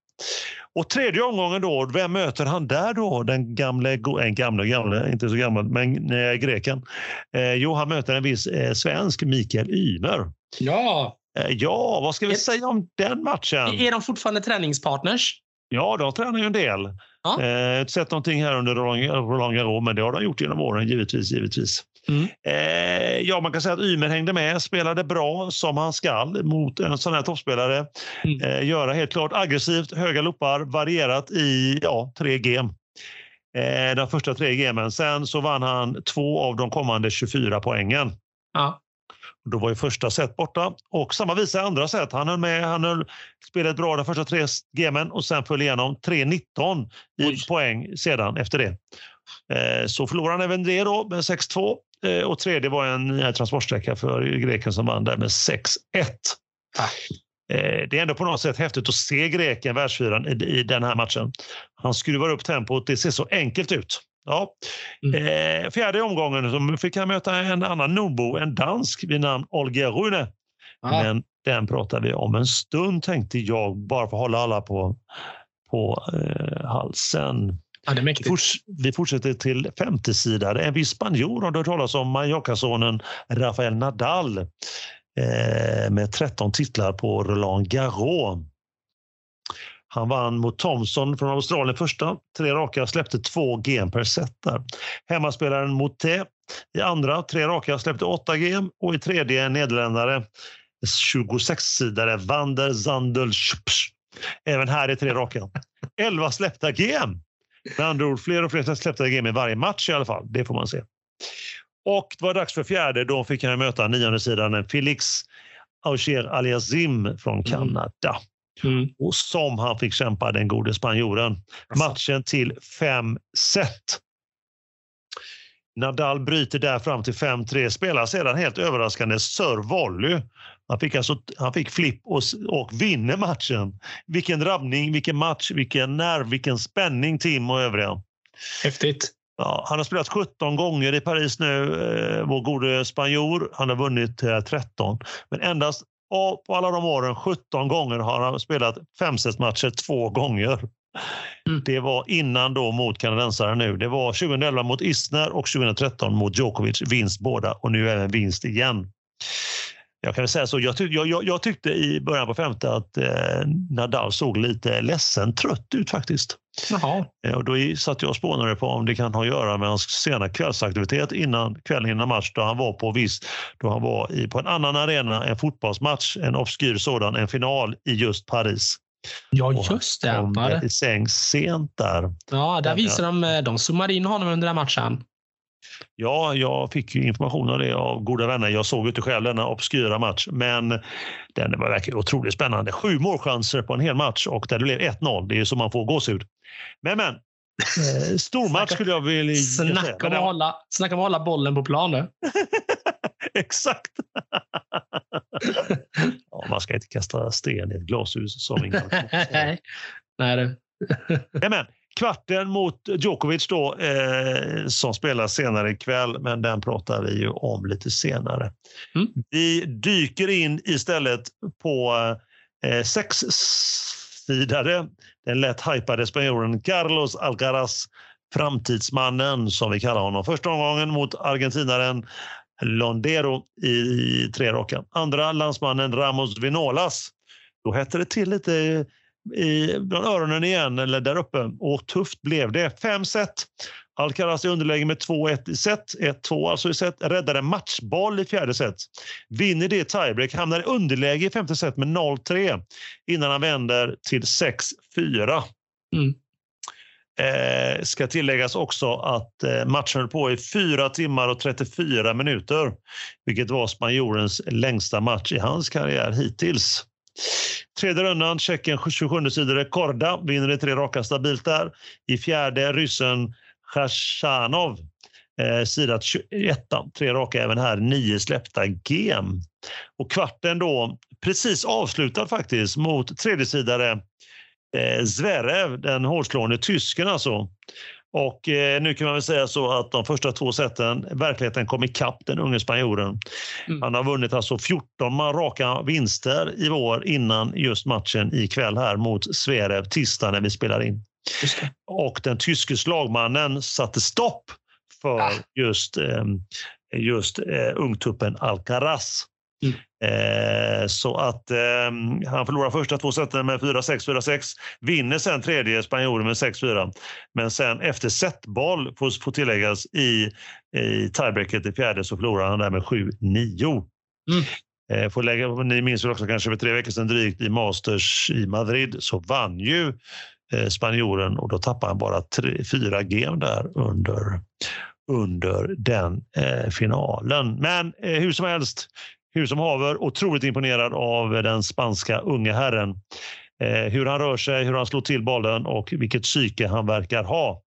Speaker 2: Och tredje omgången då, vem möter han där då? Den gamle, en gamle, gamle, inte så gammal, men eh, greken. Eh, jo, han möter en viss eh, svensk, Mikael Ymer.
Speaker 1: Ja.
Speaker 2: Eh, ja, vad ska vi
Speaker 1: Ett-
Speaker 2: säga om den matchen?
Speaker 1: Är de fortfarande träningspartners?
Speaker 2: Ja, de tränar ju en del.
Speaker 1: Ja.
Speaker 2: Eh, sett någonting här under Roland Roland Garros, men det har de gjort genom åren, givetvis. givetvis.
Speaker 1: Mm.
Speaker 2: Ja, man kan säga att Ymer hängde med, spelade bra som han skall mot en sån här toppspelare.
Speaker 1: Mm.
Speaker 2: Eh, göra helt klart aggressivt, höga loppar, varierat i ja, tre game. eh, de första tre gamen. Sen så vann han två av de kommande 24 poängen.
Speaker 1: Ja.
Speaker 2: Då var ju första set borta och samma visa i andra set. Han höll med, han höll, spelade bra de första tre gamen och sen föll igenom 3-19 i poäng sedan efter det. Eh, så förlorade han även det då med 6-2 eh, och tredje var en eh, transportsträcka för greken som vann där med 6-1.
Speaker 1: Ah.
Speaker 2: Eh, Det är ändå på något sätt häftigt att se greken, världsfyran, i, i den här matchen. Han skruvar upp tempot. Det ser så enkelt ut. Ja.
Speaker 1: Mm.
Speaker 2: Eh, fjärde omgången så fick han möta en annan nordbo, en dansk vid namn Olga Rune.
Speaker 1: Ja.
Speaker 2: Men den pratar vi om en stund tänkte jag, bara för att hålla alla på, på eh, halsen
Speaker 1: ja, det är mäktigt.
Speaker 2: Forts, vi fortsätter till femte sidan. En viss spanjor har du hört talas om, Mallorca-sonen Rafael Nadal eh, med 13 titlar på Roland Garros. Han vann mot Thompson från Australien första, tre raka, släppte två game per set där. Hemmaspelaren Moté i andra, tre raka, släppte åtta game och i tredje en nederländare, 26-sidare Vander, Zandel Även här är tre raka. 11 släppta game. Med andra ord, fler och fler släppta game i varje match i alla fall. Det får man se. Och det var dags för fjärde. Då fick han möta nionde sidan Felix Auger Aliasim från Kanada.
Speaker 1: Mm.
Speaker 2: Och som han fick kämpa, den gode spanjoren.
Speaker 1: Alltså.
Speaker 2: Matchen till fem set. Nadal bryter där fram till 5-3, spelar sedan helt överraskande serve-volley. Han fick, alltså, han fick flipp och, och vinner matchen. Vilken drabbning, vilken match, vilken nerv, vilken spänning Tim och övriga.
Speaker 1: Häftigt.
Speaker 2: Ja, han har spelat 17 gånger i Paris nu, eh, vår gode spanjor. Han har vunnit eh, 13. Men endast av, på alla de åren, 17 gånger, har han spelat femsetsmatcher två gånger.
Speaker 1: Mm.
Speaker 2: Det var innan då mot kanadensaren nu. Det var 2011 mot Isner och 2013 mot Djokovic. Vinst båda och nu även vinst igen. Jag kan väl säga så, jag, tyck, jag, jag, jag tyckte i början på femte att eh, Nadal såg lite ledsen, trött ut faktiskt.
Speaker 1: Jaha.
Speaker 2: Eh, Och då satt jag och spånade på om det kan ha att göra med hans sena kvällsaktivitet innan kvällen innan match då han var på viss, då han var i, på en annan arena, en fotbollsmatch, en obskyr sådan, en final i just Paris.
Speaker 1: Ja, just det.
Speaker 2: Kom
Speaker 1: Ja, det-
Speaker 2: i säng sent där.
Speaker 1: Ja, där visar de, eh, de zoomade in honom under den matchen.
Speaker 2: Ja, jag fick ju information av det av goda vänner. Jag såg inte själv denna obskyra match, men den var verkligen otroligt spännande. Sju målchanser på en hel match och där det blev 1-0. Det är ju så man får gåshud. Men, men. Eh, stor match skulle jag vilja säga.
Speaker 1: Snacka om,
Speaker 2: Men
Speaker 1: att
Speaker 2: den-
Speaker 1: hålla, snacka om att hålla bollen på planen. [laughs]
Speaker 2: Exakt. [laughs] ja, man ska inte kasta sten i ett glashus som ingen
Speaker 1: Nej, [laughs] Nej du.
Speaker 2: Kvarten mot Djokovic då, eh, som spelar senare ikväll, men den pratar vi ju om lite senare.
Speaker 1: Mm.
Speaker 2: Vi dyker in istället på eh, sexsidare, den lätt hypade spanjoren Carlos Alcaraz, framtidsmannen som vi kallar honom. Första omgången mot argentinaren Londero i tre raka. Andra landsmannen Ramos Vinolas. Då hette det till lite i, bland öronen igen, eller där uppe. Och tufft blev det. Fem set. Alcaraz i underläge med 2-1 i set. 1-2 alltså i set. Räddar en matchboll i fjärde set. Vinner det tiebreak. Hamnar i underläge i femte set med 0-3 innan han vänder till 6-4.
Speaker 1: Mm.
Speaker 2: Eh, ska tilläggas också att eh, matchen höll på i 4 timmar och 34 minuter, vilket var spanjorens längsta match i hans karriär hittills. Tredje rundan, Tjeckien 27 sidor Korda, vinner i tre raka stabilt där. I fjärde, ryssen Khachanov, eh, sidat 21, tre raka även här, nio släppta gem. Och kvarten då, precis avslutad faktiskt, mot tredjesidare eh, Zverev, den hårdslående tysken alltså. Och eh, nu kan man väl säga så att de första två sätten, verkligheten kom ikapp den unge spanjoren.
Speaker 1: Mm.
Speaker 2: Han har vunnit alltså 14 raka vinster i vår innan just matchen ikväll här mot Zverev tisdag när vi spelar in. Och den tyske slagmannen satte stopp för
Speaker 1: Ah.
Speaker 2: just, eh, just eh, ungtuppen Alcaraz.
Speaker 1: Mm.
Speaker 2: Eh, så att eh, han förlorar första två seten med 4-6, 4-6. Vinner sen tredje spanjoren med 6-4. Men sen efter setboll, får, får tilläggas, i, i tiebreaket i fjärde så förlorar han där med 7-9.
Speaker 1: Mm.
Speaker 2: Eh, får lägga, ni minns väl också kanske för tre veckor sedan drygt i Masters i Madrid så vann ju eh, spanjoren och då tappar han bara fyra game där under, under den eh, finalen. Men eh, hur som helst, hur som haver, otroligt imponerad av den spanska unge herren. Eh, hur han rör sig, hur han slår till bollen och vilket psyke han verkar ha.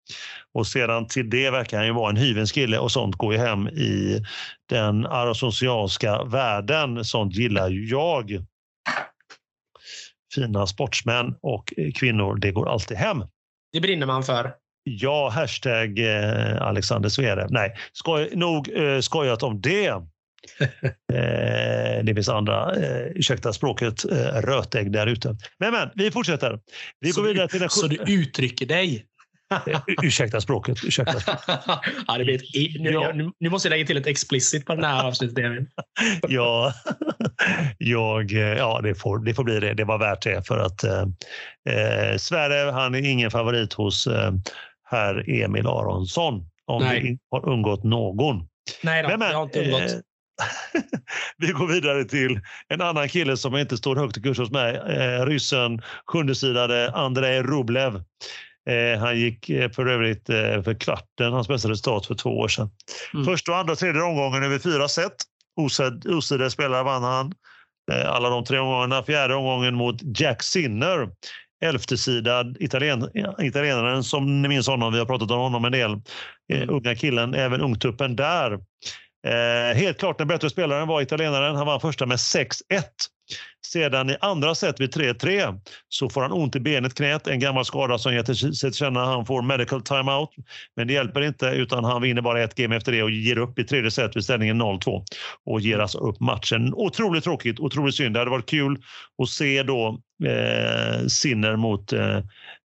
Speaker 2: Och sedan till det verkar han ju vara en hyvens kille och sånt går ju hem i den arosocialska världen. Sånt gillar ju jag. Fina sportsmän och kvinnor, det går alltid hem.
Speaker 1: Det brinner man för.
Speaker 2: Ja, hashtag eh, Alexander Zverev. Nej, skoj, nog eh, skojat om det. [laughs] eh, det finns andra, eh, ursäkta språket, eh, rötägg där ute. Men, men, vi fortsätter. Vi
Speaker 1: så
Speaker 2: går vidare till den
Speaker 1: Så du uttrycker dig?
Speaker 2: Eh, ursäkta språket. Ursäkta språket. [laughs]
Speaker 1: ja, det blir ett, nu, ja. nu, nu, måste jag lägga till ett explicit på den här avsnittsdelen. [laughs]
Speaker 2: ja, jag, ja det, får, det får bli det. Det var värt det för att eh, Sverre, han är ingen favorit hos eh, herr Emil Aronsson. Om Nej. det har undgått någon.
Speaker 1: Nej, då, men, men, det har inte undgått. Eh, [laughs]
Speaker 2: vi går vidare till en annan kille som inte står högt i kurs hos mig. Eh, ryssen, sjundesidade Andrei Rublev. Eh, han gick eh, för övrigt eh, för kvarten, hans bästa resultat för två år sedan. Mm. Första, andra och tredje omgången över fyra set. Osidade spelare vann han eh, alla de tre omgångarna. Fjärde omgången mot Jack Sinner elftesidad italien, italienaren som ni minns honom, vi har pratat om honom en del. Eh, mm. unga killen, även ungtuppen där. Eh, helt klart den bättre spelaren var italienaren. Han vann första med 6-1. Sedan i andra set vid 3-3 så får han ont i benet, knät, en gammal skada som ger sig till känna. Han får medical timeout, men det hjälper inte utan han vinner bara ett game efter det och ger upp i tredje set vid ställningen 0-2 och ger alltså upp matchen. Otroligt tråkigt, otroligt synd. Det hade varit kul att se då eh, Sinner mot eh,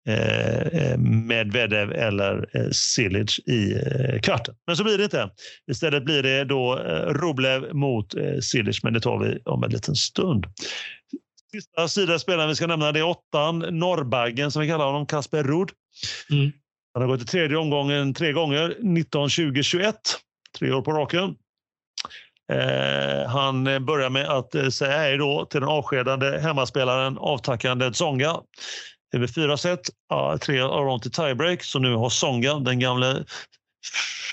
Speaker 2: eh, Medvedev eller eh, Silic i eh, kvarten. Men så blir det inte. Istället blir det då eh, Rublev mot eh, Silic, men det tar vi om en liten stund. Sista sidaspelaren vi ska nämna det är åttan, Norrbaggen som vi kallar honom, Kasper Ruud. Mm. Han har gått i tredje omgången tre gånger, 19, 20, 21. Tre år på raken. Eh, han börjar med att eh, säga hej då till den avskedade hemmaspelaren, avtackande Tsonga. Över fyra set, tre av dem till tiebreak, så nu har Songa, den gamle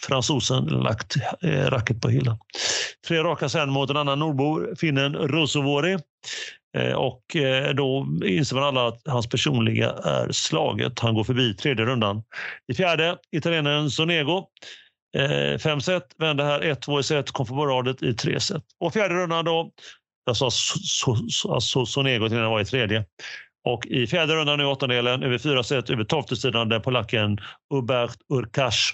Speaker 2: fransosen, lagt eh, racket på hyllan. Tre raka sen mot en annan nordbo, finnen Rosovori. Eh, och eh, då inser man alla att hans personliga är slaget. Han går förbi tredje rundan. I fjärde, italienaren Sonego. Fem set, vände här 1-2 i set, kom på radet i tre set. Och fjärde rundan då, jag sa alltså Sonego till den var i tredje. Och i fjärde rundan nu åttondelen, över fyra set, över tolfte sidan, den polacken Hubert Urkash.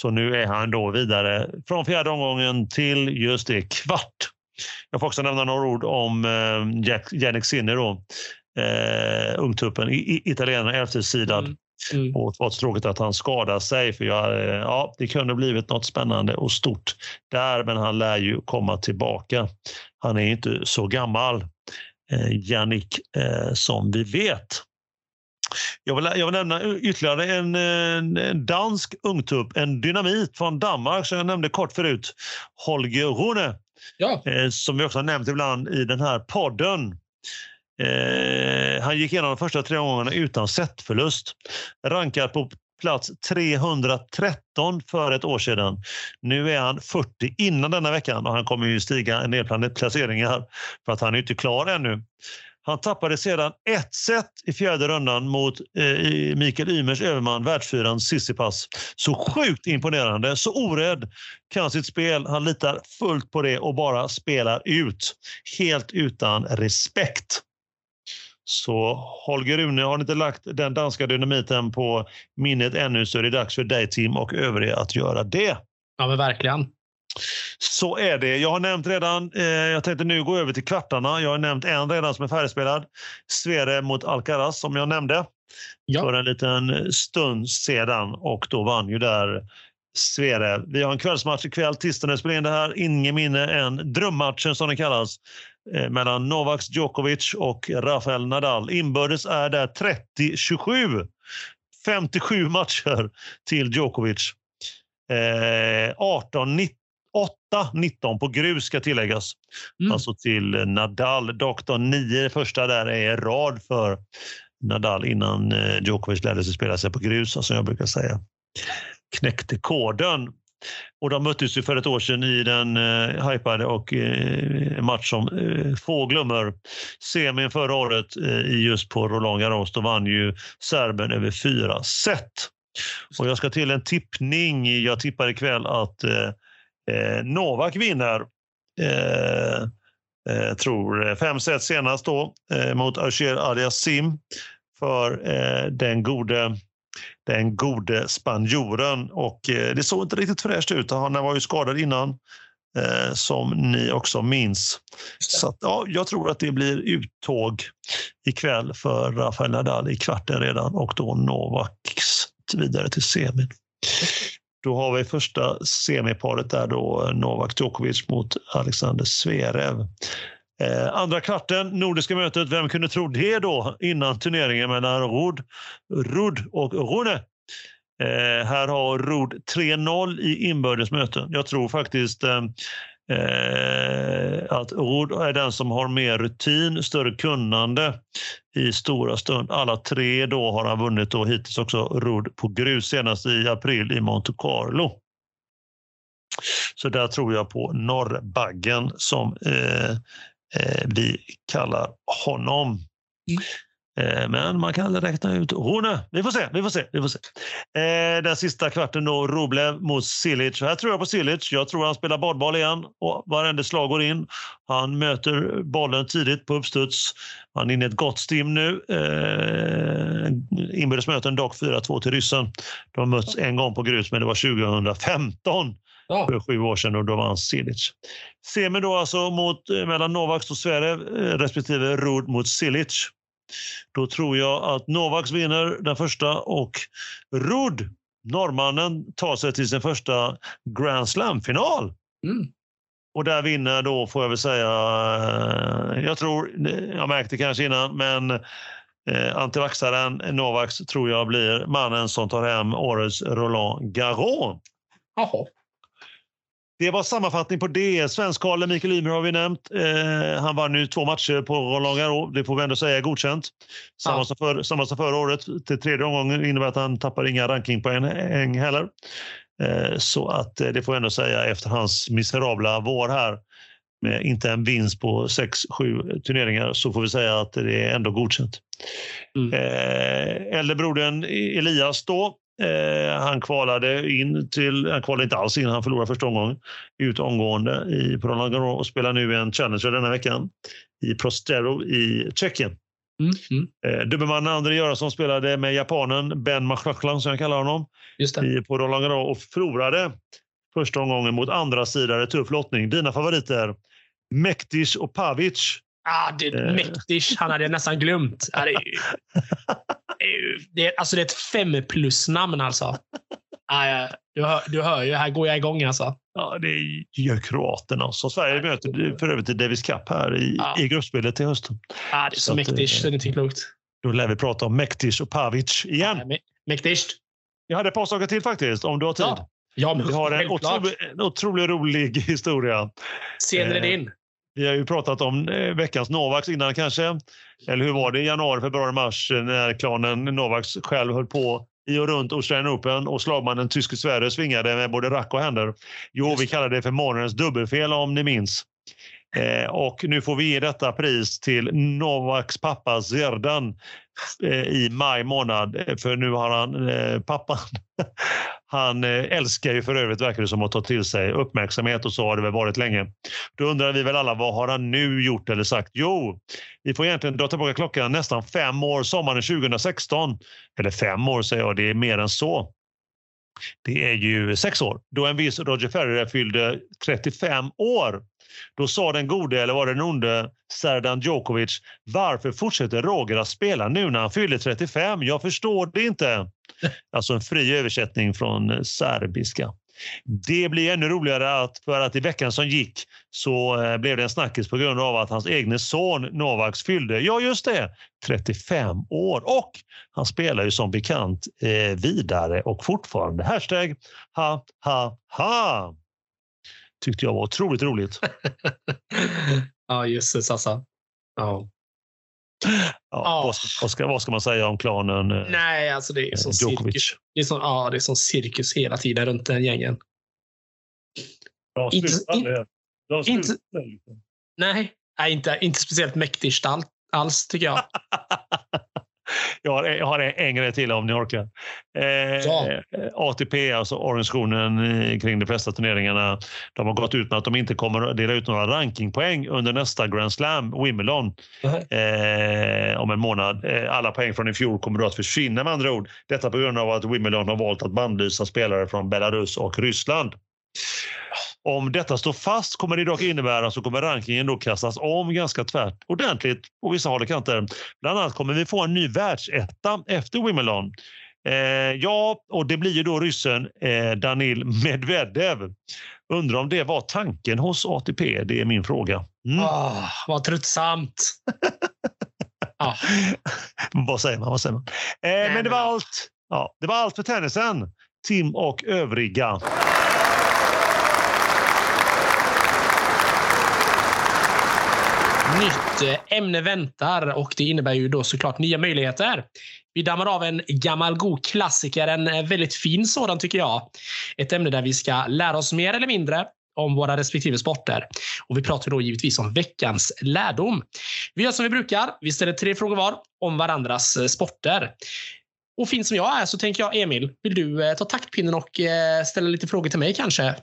Speaker 2: Så nu är han då vidare från fjärde omgången till just det kvart. Jag får också nämna några ord om eh, Jack, Jannik Sinner då. Eh, ungtuppen, italienaren, elfte sidan. Mm. Mm. Och det var tråkigt att han skadade sig för jag, eh, ja, det kunde blivit något spännande och stort där men han lär ju komma tillbaka. Han är inte så gammal. Jannik eh, som vi vet. Jag vill, jag vill nämna ytterligare en, en dansk ungtupp, en dynamit från Danmark som jag nämnde kort förut. Holger Rune, ja. eh, som vi också har nämnt ibland i den här podden. Eh, han gick igenom de första tre omgångarna utan setförlust. Rankad på plats 313 för ett år sedan. Nu är han 40 innan denna veckan och han kommer ju stiga en del placeringar för att han är inte klar ännu. Han tappade sedan ett set i fjärde rundan mot eh, Mikael Ymers överman, världsfyran Sissipas. Så sjukt imponerande, så orädd kan sitt spel. Han litar fullt på det och bara spelar ut. Helt utan respekt. Så Holger Rune, har ni inte lagt den danska dynamiten på minnet ännu så är det dags för dig Tim och övriga att göra det.
Speaker 1: Ja men verkligen.
Speaker 2: Så är det. Jag har nämnt redan, eh, jag tänkte nu gå över till kvartarna. Jag har nämnt en redan som är färdigspelad. Svere mot Alcaraz som jag nämnde ja. för en liten stund sedan och då vann ju där Svere. Vi har en kvällsmatch ikväll, tisdag när spelar in det här. Inget minne än drömmatchen som den kallas mellan Novak Djokovic och Rafael Nadal. Inbördes är det 30-27. 57 matcher till Djokovic. Eh, 18-19 8-19 på grus ska tilläggas. Mm. Alltså till Nadal. Då nio första där är rad för Nadal innan eh, Djokovic lärde sig spela sig på grus, som jag brukar säga. Knäckte koden. Och de möttes ju för ett år sedan i den eh, hypade och eh, match som eh, få glömmer. Semin förra året eh, just på Roland Garros, då vann ju serben över fyra set. Och jag ska till en tippning. Jag tippar ikväll att eh, eh Novak vinner. Eh, eh, tror eh, fem set senast då eh, mot Asher Aliasim för eh, den gode den gode spanjoren. Och eh, det såg inte riktigt fräscht ut. Han var ju skadad innan, eh, som ni också minns. Så att, ja, jag tror att det blir uttåg ikväll för Rafael Nadal i kvarten redan och då Novaks vidare till semin. Då har vi första semiparet där då Novak Djokovic mot Alexander Zverev. Eh, andra kvarten, Nordiska mötet. Vem kunde tro det då innan turneringen mellan Rud, Rud och Rune? Eh, här har Rud 3-0 i inbördes möten. Jag tror faktiskt eh, eh att Rud är den som har mer rutin, större kunnande i stora stund. Alla tre då har han vunnit och hittills också Rud på grus senast i april i Monte Carlo. Så där tror jag på norrbaggen som Eh, vi kallar honom. Mm. Eh, men man kan räkna ut Rune. Vi får se. Vi får se, vi får se. Eh, den sista kvarten då, Roblev mot Silic. Här tror jag på Silic. Jag tror han spelar badboll igen och varenda slag går in. Han möter bollen tidigt på uppstuds. Han är inne i ett gott stim nu. Inbördes möten dock 4-2 till ryssen. De har mötts en gång på grus, men det var 2015 ja. för sju år sedan och då vann Silic. Semi då alltså mot, eh, mellan Novaks och Zverev eh, respektive Rud mot Silic. Då tror jag att Novaks vinner den första och Rud, norrmannen, tar sig till sin första Grand Slam-final. Mm. Och där vinner då, får jag väl säga, eh, jag tror, jag märkte kanske innan, men eh, antivaxaren Novaks tror jag blir mannen som tar hem årets Roland Garros. Jaha. Det var sammanfattning på det. Svensk-Karlen Mikael Ymer har vi nämnt. Eh, han vann nu två matcher på Roland Garros. Det får vi ändå säga är godkänt. Samma, ja. som, för, samma som förra året. Till tredje omgången innebär att han tappar inga rankingpoäng heller. Eh, så att eh, det får vi ändå säga efter hans miserabla vår här med inte en vinst på 6-7 turneringar så får vi säga att det är ändå godkänt. Mm. Eh, äldre brodern Elias då Eh, han kvalade in till, han kvalade inte alls in, han förlorade första omgången. Ut omgående i, Roland Garros och spelar nu en Challenger denna veckan i Prostero i Tjeckien. Mm, mm. Eh, dubbelmannen André Göransson spelade med japanen Ben Machlachlan, som jag kallar honom, I, på Roland Garros och förlorade första omgången mot andra sidan. Tuff lottning. Dina favoriter? Mektis och Pavic.
Speaker 1: Ah, det, eh. Mektis, han hade jag nästan glömt. [laughs] Det, alltså det är ett fem plus-namn alltså. Ah, du, hör, du hör ju, här går jag igång alltså.
Speaker 2: Ja, det gör kroaterna. Så Sverige möter för övrigt Davis Cup här i, ja. i gruppspelet till hösten.
Speaker 1: Ja, det är så, så mäktigt. Det är inte klokt.
Speaker 2: Då lär vi prata om Mektis och Pavic igen. Ja,
Speaker 1: Mektis.
Speaker 2: Jag hade ett par saker till faktiskt, om du har tid. Ja.
Speaker 1: Ja,
Speaker 2: vi har en otroligt otrolig rolig historia.
Speaker 1: Scenen är din.
Speaker 2: Vi har ju pratat om eh, veckans Novaks innan kanske. Eller hur var det i januari, februari, mars när klanen Novaks själv höll på i och runt Australian Open och slagmannen Tyske Sverige svingade med både rack och händer. Jo, vi kallar det för morgonens dubbelfel om ni minns. Eh, och nu får vi ge detta pris till Novaks pappa Zerdan Eh, i maj månad. Eh, för nu har han, eh, pappan, [laughs] han eh, älskar ju för övrigt verkar det som att ta till sig uppmärksamhet och så har det väl varit länge. Då undrar vi väl alla, vad har han nu gjort eller sagt? Jo, vi får egentligen dra tillbaka klockan nästan fem år, sommaren 2016. Eller fem år säger jag, det är mer än så. Det är ju sex år, då en viss Roger Federer fyllde 35 år. Då sa den gode, eller var det den onde, Serdan Djokovic, varför fortsätter Roger att spela nu när han fyller 35? Jag förstår det inte. [laughs] Alltså en fri översättning från eh, serbiska. Det blir ännu roligare att, för att i veckan som gick så eh, blev det en snackis på grund av att hans egen son Novaks fyllde, ja just det, 35 år. Och han spelar ju som bekant eh, vidare och fortfarande. Hashtag ha ha ha tyckte jag var otroligt roligt. [laughs]
Speaker 1: ja, jösses alltså. Ja.
Speaker 2: Ja,
Speaker 1: Ja.
Speaker 2: Vad, ska, vad, ska, vad ska man säga om klanen eh,
Speaker 1: Nej, alltså det är som
Speaker 2: Djokovic?
Speaker 1: cirkus. Det är som, ja, det är som cirkus hela tiden runt den gängen.
Speaker 2: De
Speaker 1: Inte- in- inte-. Nej, nej inte, inte speciellt mäktigt all, alls tycker jag. [laughs]
Speaker 2: Jag har, jag har en grej till om ni orkar. Eh. ATP, alltså organisationen kring de flesta turneringarna, de har gått ut med att de inte kommer att dela ut några rankingpoäng under nästa Grand Slam, Wimbledon, eh, om en månad. Eh, alla poäng från i fjol kommer då att försvinna med andra ord. Detta på grund av att Wimbledon har valt att bannlysa spelare från Belarus och Ryssland. Om detta står fast kommer det dock innebära så kommer rankingen då kastas om ganska tvärt ordentligt på vissa håll och kanter. Bland annat kommer vi få en ny världsetta efter Wimbledon. Eh, ja, och det blir ju då ryssen eh, Danil Medvedev. Undrar om det var tanken hos ATP? Det är min fråga. Mm.
Speaker 1: Ah, vad tröttsamt. ja. [laughs]
Speaker 2: Vad säger man? Vad säger man? Eh, men det var allt. Ja, det var allt för tennisen. Tim och övriga.
Speaker 1: Nytt eh, ämne väntar och det innebär ju då såklart nya möjligheter. Vi dammar av en gammal god klassiker, en eh, väldigt fin sådan tycker jag. Ett ämne där vi ska lära oss mer eller mindre om våra respektive sporter. Och Vi pratar då givetvis om veckans lärdom. Vi gör som vi brukar. Vi ställer tre frågor var om varandras eh, sporter. Och fin som jag är så tänker jag, Emil, vill du ta taktpinnen och ställa lite frågor till mig kanske?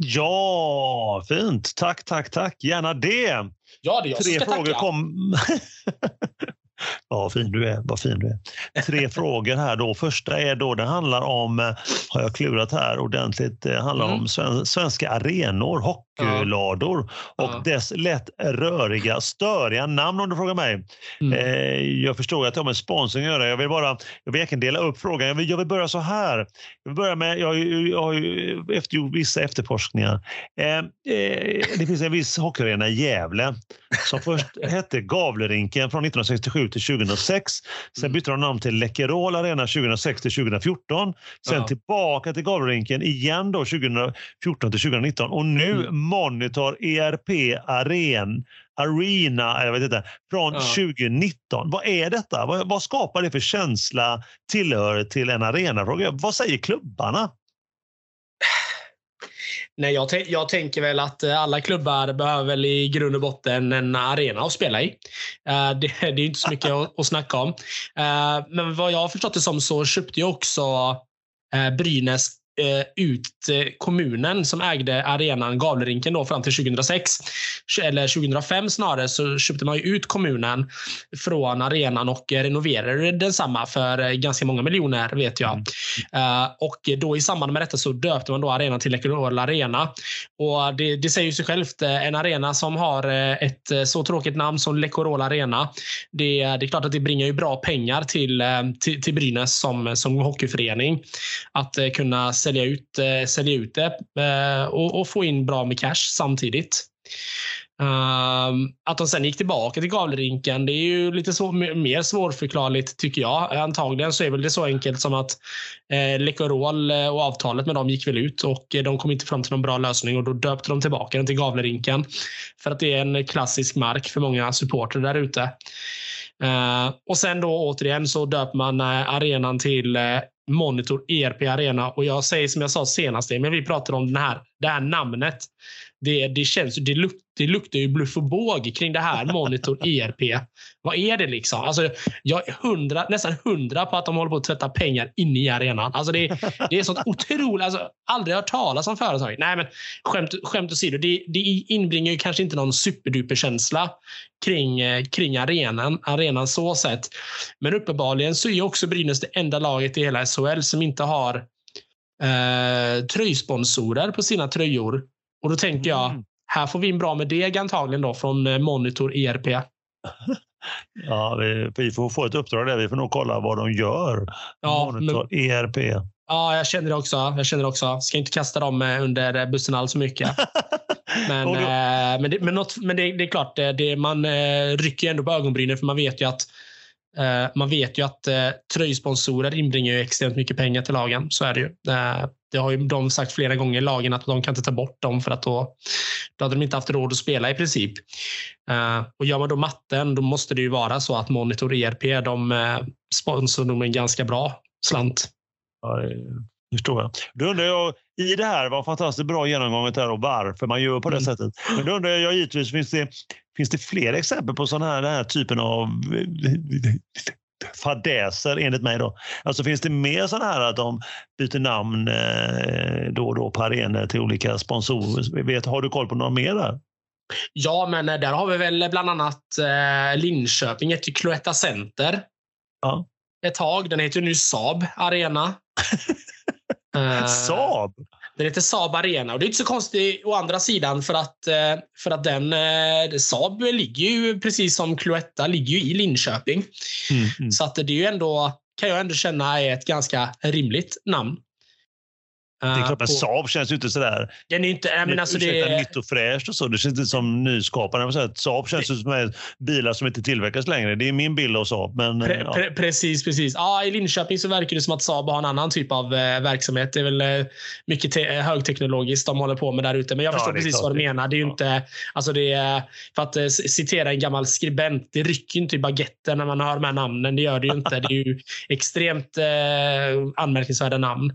Speaker 2: Ja, fint. Tack, tack, tack. Gärna det.
Speaker 1: Ja, det är jag
Speaker 2: Tre frågor kom... [laughs] Ja, fin du är. Vad fin du är. Tre [laughs] frågor här då. Första är då, det handlar om, eh, har jag klurat här ordentligt, det handlar
Speaker 1: Mm.
Speaker 2: om sven, svenska arenor, hockeylador och
Speaker 1: Ja.
Speaker 2: dess lätt röriga, störiga namn om du frågar mig.
Speaker 1: Mm.
Speaker 2: Eh, jag förstår att det har med sponsring att göra. Jag vill bara jag vill verkligen dela upp frågan. Jag vill, jag vill börja så här. Jag vill börja med, jag, har ju- jag har ju eftergjort vissa efterforskningar. Eh, eh, det finns en viss hockeyarena i Gävle som först [laughs] hette Gavlerinken från 1967 till 2006. Sen
Speaker 1: Mm.
Speaker 2: bytte de namn till Läkerol Arena 2006 till 2014. Sen
Speaker 1: Ja.
Speaker 2: tillbaka till Gavlerinken igen då 2014 till 2019 och nu
Speaker 1: Mm.
Speaker 2: Monitor ERP Aren, Arena, jag vet inte, från
Speaker 1: Ja.
Speaker 2: 2019. Vad är detta? Vad, vad skapar det för känsla, tillhörighet till en arenafråga? Vad säger klubbarna?
Speaker 1: Nej, jag, jag tänker väl att eh, alla klubbar behöver väl i grund och botten en arena att spela i. Uh, det, [laughs] det är inte så mycket att, att snacka om. Uh, men vad jag har förstått det som så köpte ju också uh, Brynäs ut eh, kommunen som ägde arenan Gavlerinken då fram till 2006. Eller 2005 snarare så köpte man ju ut kommunen från arenan och renoverade densamma för eh, ganska många miljoner vet jag.
Speaker 2: Mm.
Speaker 1: Eh, och då i samband med detta så döpte man då arenan till Läkerol Arena. Och det, det säger ju sig självt. En arena som har ett så tråkigt namn som Läkerol Arena. Det, det är klart att det bringar ju bra pengar till, till, till Brynäs som, som hockeyförening. Att kunna sälja ut, eh, sälja ut det eh, och, och få in bra med cash samtidigt. Um, att de sen gick tillbaka till Gavlerinken, det är ju lite så, mer svårförklarligt tycker jag. Antagligen så är väl det så enkelt som att eh, Läkerol eh, och avtalet med dem gick väl ut och eh, de kom inte fram till någon bra lösning och då döpte de tillbaka den till Gavlerinken. För att det är en klassisk mark för många supporter där ute. Uh, och sen då återigen så döper man eh, arenan till eh, Monitor ERP Arena och jag säger som jag sa senast, men vi pratade om den här, det här namnet. Det, det, känns, det, luk, det luktar ju bluff och båg kring det här Monitor [laughs] ERP. Vad är det liksom? Alltså, jag är hundra, nästan hundra på att de håller på att tvätta pengar inne i arenan. Alltså det, det är sånt otroligt. Alltså, aldrig hört talas om företaget. Nej, men skämt, skämt åsido. Det, det inbringar ju kanske inte någon superduper känsla kring, eh, kring arenan, arenan så sett. Men uppenbarligen så är också Brynäs det enda laget i hela SHL som inte har eh, tröjsponsorer på sina tröjor. Och då tänker jag,
Speaker 2: Mm.
Speaker 1: här får vi in bra med deg antagligen då från eh, Monitor ERP. [laughs]
Speaker 2: Ja, vi, vi får få ett uppdrag där. Vi får nog kolla vad de gör.
Speaker 1: Ja,
Speaker 2: Monitor
Speaker 1: men,
Speaker 2: ERP.
Speaker 1: ja, jag känner det också. Jag känner det också. Ska inte kasta dem eh, under bussen alls så mycket. [laughs] Men, eh, men, det, men, något, men det, det är klart, det, man eh, rycker ju ändå på ögonbrynen för man vet ju att Eh, man vet ju att eh, tröjsponsorer inbringar ju extremt mycket pengar till lagen. Så är det ju. Eh, det har ju de sagt flera gånger i lagen att de kan inte ta bort dem för att då, då hade de inte haft råd att spela i princip. Uh, och gör man då matten, då måste det ju vara så att Monitor ERP, de uh, sponsrar nog en ganska bra slant.
Speaker 2: Ja, det förstår jag. Då undrar jag, i det här var fantastiskt bra genomgånget här och varför man gör på det mm. sättet. Men då undrar jag givetvis, finns det, finns det fler exempel på sådana här, den här typen av fadäser enligt mig. Då. Alltså finns det mer sådana här att de byter namn eh, då och då på arenor till olika sponsorer? Vet, har du koll på några mer där?
Speaker 1: Ja, men eh, där har vi väl bland annat eh, Linköping, ett Cloetta Center.
Speaker 2: Ja.
Speaker 1: Ett tag. Den heter nu Saab Arena. [laughs]
Speaker 2: Saab?
Speaker 1: Den heter Saab Arena och det är inte så konstigt å andra sidan för att, eh, för att den eh, Saab ligger ju precis som Cloetta ligger ju i Linköping. Mm, mm. Så att det är ju ändå kan jag ändå känna är ett ganska rimligt namn.
Speaker 2: Det är klart, men Saab känns ju inte sådär...
Speaker 1: Den är inte, men alltså det är...
Speaker 2: nytt och fräscht och så. Det känns inte som nyskapande. Saab känns det... som bilar som inte tillverkas längre. Det är min bild av Saab. Men,
Speaker 1: pre, ja. pre, precis, precis. Ja, I Linköping så verkar det som att Saab har en annan typ av eh, verksamhet. Det är väl eh, mycket eh, högteknologiskt de håller på med där ute. Men jag förstår ja, precis vad du menar. Det är ju ja. inte... Alltså det är, för att eh, citera en gammal skribent, det rycker inte i baguetten när man hör de här namnen. Det gör det ju inte. Det är ju [laughs] extremt eh, anmärkningsvärda namn.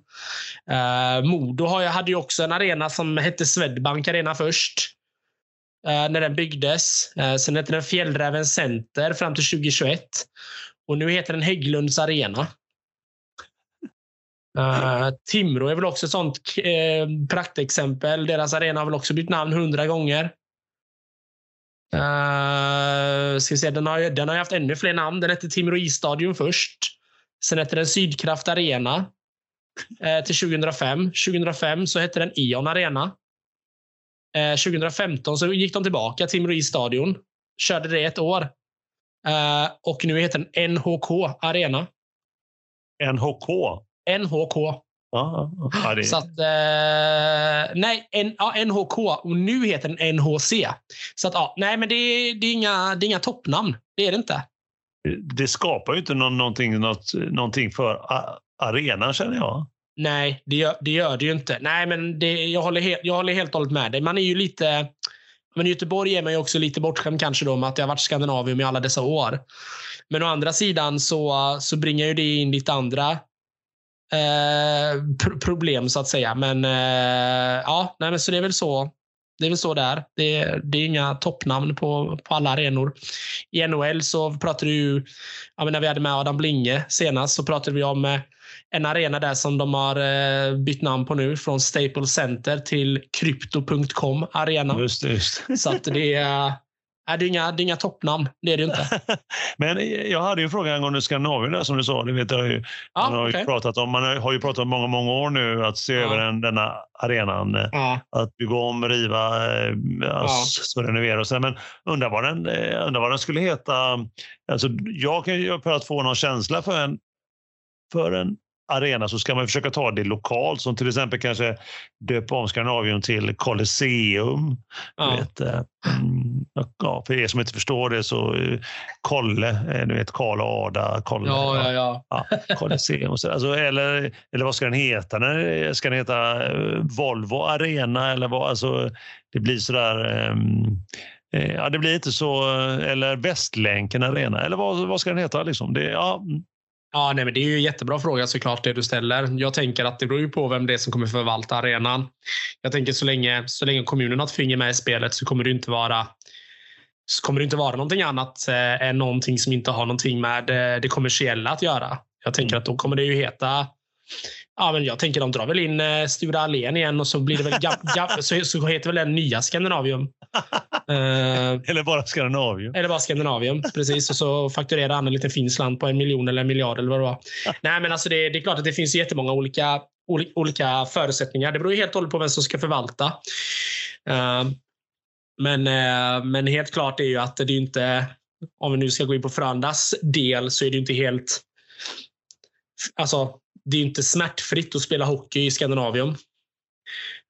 Speaker 1: Uh, Eh, Modo hade ju också en arena som hette Swedbank Arena först. Eh, när den byggdes. Eh, sen hette den Fjällräven Center fram till 2021. Och nu heter den Hägglunds Arena. Uh, Timrå är väl också ett sånt uh, praktexempel. Deras arena har väl också bytt namn hundra gånger. Uh, ska se, den, har, den har haft ännu fler namn. Den hette Timrå Isstadion först. Sen hette den Sydkraft Arena till 2005. 2005 så hette den Eon Arena. Eh, 2015 så gick de tillbaka till Timrå stadion. Körde det ett år. Eh, och nu heter den NHK Arena.
Speaker 2: NHK?
Speaker 1: NHK.
Speaker 2: Ah, ah, det...
Speaker 1: Så att, eh, nej, N, ja, NHK och nu heter den NHC. Så att, ja, nej, men det, det, är inga, det är inga toppnamn. Det är det inte.
Speaker 2: Det skapar ju inte någon, någonting, något, någonting för arenan känner jag.
Speaker 1: Nej, det gör det, gör det ju inte. Nej, men det, jag, håller helt, jag håller helt och hållet med dig. Man är ju lite... Men Göteborg är man ju också lite bortskämd kanske då med att det har varit Skandinavium i alla dessa år. Men å andra sidan så, så bringar ju det in lite andra eh, problem så att säga. Men eh, ja, nej, men så det är väl så. Det är väl så där. Det, det är inga toppnamn på, på alla arenor. I NHL så pratade du ju, ja, när vi hade med Adam Blinge senast så pratade vi om eh, en arena där som de har eh, bytt namn på nu från Staples Center till Crypto.com Arena.
Speaker 2: Just, just.
Speaker 1: Så att det är Nej, det är inga, det är inga toppnamn. Det är det inte. [laughs]
Speaker 2: Men jag hade ju en fråga angående Skandinavien där, som du sa. Det vet jag ju.
Speaker 1: Ja,
Speaker 2: man, har okay. ju pratat om, man har ju pratat om många, många år nu att se ja. över den, denna arenan. Ja. Att bygga om, riva, eh, alltså, renovera och så. Men undrar vad, den, eh, undrar vad den skulle heta. Alltså, jag kan ju för att få någon känsla för en, för en arena så ska man försöka ta det lokalt som till exempel kanske döpa om Skandinavium till Colosseum. Ja. Vet, eh, mm, ja, för er som inte förstår det så eh, Kolle, eh, du vet Karl och Ada. Kolle,
Speaker 1: ja, ja, ja.
Speaker 2: Colosseum. Så, alltså, eller, eller vad ska den heta? Ska den heta Volvo Arena? Eller vad? Alltså, det blir sådär... Um, Ja, det blir inte så... Eller Västlänken Arena, eller vad, vad ska den heta? Liksom? Det, ja, mm.
Speaker 1: Ja, nej, men det är ju en jättebra fråga såklart det du ställer. Jag tänker att det beror ju på vem det är som kommer förvalta arenan. Jag tänker så länge, så länge kommunen har ett finger med i spelet så kommer det inte vara så kommer det inte vara någonting annat eh, än någonting som inte har någonting med eh, det kommersiella att göra. Jag tänker att då kommer det ju heta Ja, men jag tänker de drar väl in eh, Sture Allén igen och så blir det väl [laughs] så, så heter väl den nya Skandinavium.
Speaker 2: uh, eller bara Skandinavium.
Speaker 1: Eller bara Skandinavium, precis. Och så fakturerar han en liten Finland på en miljon eller en miljard eller vad det var. [laughs] Nej, men alltså det, det är klart att det finns jättemånga olika, olika förutsättningar. Det beror helt och hållet på vem som ska förvalta. Uh, men, uh, men helt klart är ju att det är inte, om vi nu ska gå in på Frölundas del, så är det inte helt Alltså, det är inte smärtfritt att spela hockey i Skandinavium.